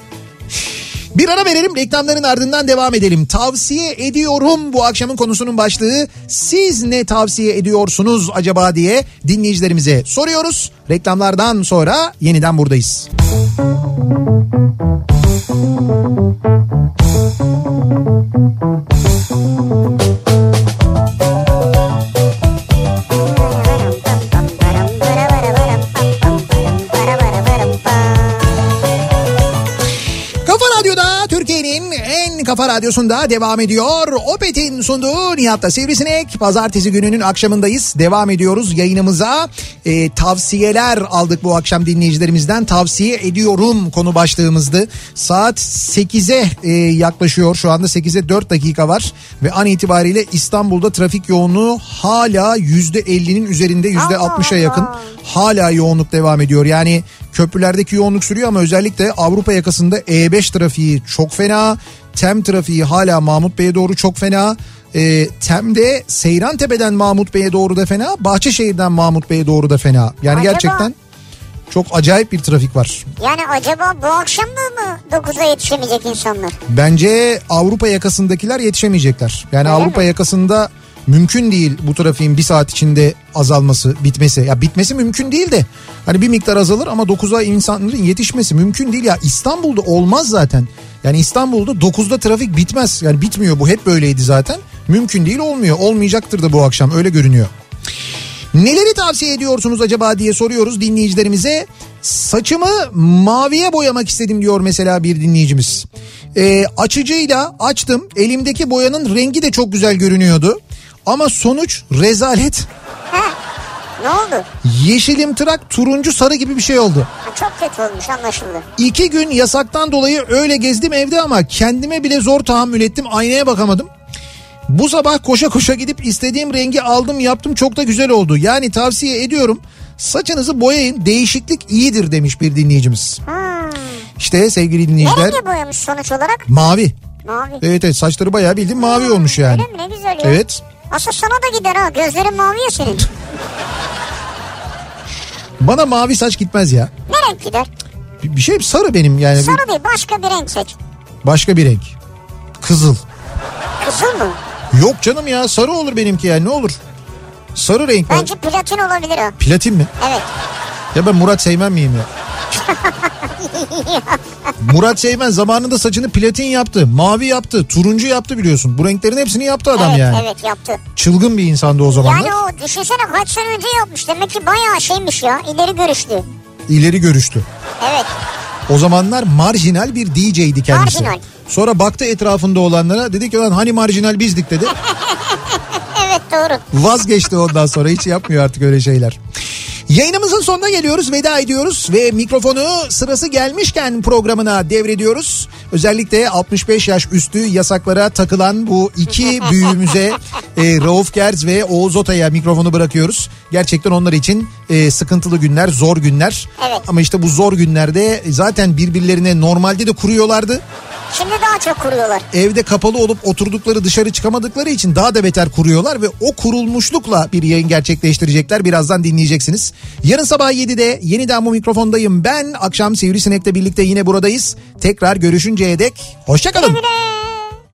Bir ara verelim reklamların ardından devam edelim. Tavsiye ediyorum bu akşamın konusunun başlığı. Siz ne tavsiye ediyorsunuz acaba diye dinleyicilerimize soruyoruz. Reklamlardan sonra yeniden buradayız. Kafa kafa radyosunda devam ediyor. Opet'in sunduğu Nihat'ta Sivrisinek. Pazartesi gününün akşamındayız. Devam ediyoruz yayınımıza. Ee, tavsiyeler aldık bu akşam dinleyicilerimizden. Tavsiye ediyorum konu başlığımızdı. Saat 8'e e, yaklaşıyor. Şu anda 8'e 4 dakika var. Ve an itibariyle İstanbul'da trafik yoğunluğu hala %50'nin üzerinde %60'a yakın. Hala yoğunluk devam ediyor. Yani köprülerdeki yoğunluk sürüyor ama özellikle Avrupa yakasında E5 trafiği çok fena. Tem trafiği hala Mahmut Bey'e doğru çok fena. E, Tem'de Seyrantepe'den Mahmut Bey'e doğru da fena. Bahçeşehir'den Mahmut Bey'e doğru da fena. Yani Acaba- gerçekten çok acayip bir trafik var. Yani acaba bu akşam da mı 9'a yetişemeyecek insanlar? Bence Avrupa yakasındakiler yetişemeyecekler. Yani Öyle Avrupa mi? yakasında mümkün değil bu trafiğin bir saat içinde azalması, bitmesi. Ya bitmesi mümkün değil de hani bir miktar azalır ama 9'a insanların yetişmesi mümkün değil. Ya İstanbul'da olmaz zaten. Yani İstanbul'da 9'da trafik bitmez. Yani bitmiyor bu hep böyleydi zaten. Mümkün değil olmuyor. Olmayacaktır da bu akşam öyle görünüyor. Neleri tavsiye ediyorsunuz acaba diye soruyoruz dinleyicilerimize. Saçımı maviye boyamak istedim diyor mesela bir dinleyicimiz. Ee, açıcıyla açtım. Elimdeki boyanın rengi de çok güzel görünüyordu. Ama sonuç rezalet. Ne oldu? Yeşilimtırak turuncu sarı gibi bir şey oldu. Ha, çok kötü olmuş anlaşıldı. İki gün yasaktan dolayı öyle gezdim evde ama kendime bile zor tahammül ettim. Aynaya bakamadım. Bu sabah koşa koşa gidip istediğim rengi aldım yaptım çok da güzel oldu. Yani tavsiye ediyorum saçınızı boyayın değişiklik iyidir demiş bir dinleyicimiz. Hmm. İşte sevgili dinleyiciler rengi boyamış sonuç olarak? mavi. Mavi. Evet evet saçları bayağı bildiğin mavi olmuş yani. Öyle mi ne güzel ya. Evet Aslında sana da gider ha gözlerin mavi ya senin. bana mavi saç gitmez ya. Ne renk gider? Bir, bir şey sarı benim yani Sarı değil başka bir renk seç. başka bir renk. Kızıl. Kızıl mı? Yok canım ya sarı olur benimki yani ne olur. Sarı renk. Bence platin olabilir o. Platin mi? Evet. Ya ben Murat Seymen miyim ya? Murat Seymen zamanında saçını platin yaptı, mavi yaptı, turuncu yaptı biliyorsun. Bu renklerin hepsini yaptı adam evet, yani. evet yaptı. Çılgın bir insandı o zamanlar. Yani o düşünsene kaç sene önce yapmış. Demek ki bayağı şeymiş ya. ileri görüşlü. İleri görüştü. Evet. O zamanlar marjinal bir DJ'di kendisi. Marjinal. Sonra baktı etrafında olanlara dedi ki lan hani marjinal bizdik dedi. Evet doğru. Vazgeçti ondan sonra hiç yapmıyor artık öyle şeyler. Yayınımızın sonuna geliyoruz veda ediyoruz ve mikrofonu sırası gelmişken programına devrediyoruz. Özellikle 65 yaş üstü yasaklara takılan bu iki büyüğümüze e, Rauf Gerz ve Oğuz Ota'ya mikrofonu bırakıyoruz. Gerçekten onlar için e, sıkıntılı günler zor günler. Evet. Ama işte bu zor günlerde zaten birbirlerine normalde de kuruyorlardı. Şimdi daha çok kuruyorlar. Evde kapalı olup oturdukları dışarı çıkamadıkları için daha da beter kuruyorlar ve o kurulmuşlukla bir yayın gerçekleştirecekler. Birazdan dinleyeceksiniz. Yarın sabah 7'de yeniden bu mikrofondayım ben. Akşam Sivrisinek'le birlikte yine buradayız. Tekrar görüşünceye dek hoşçakalın. Güle güle.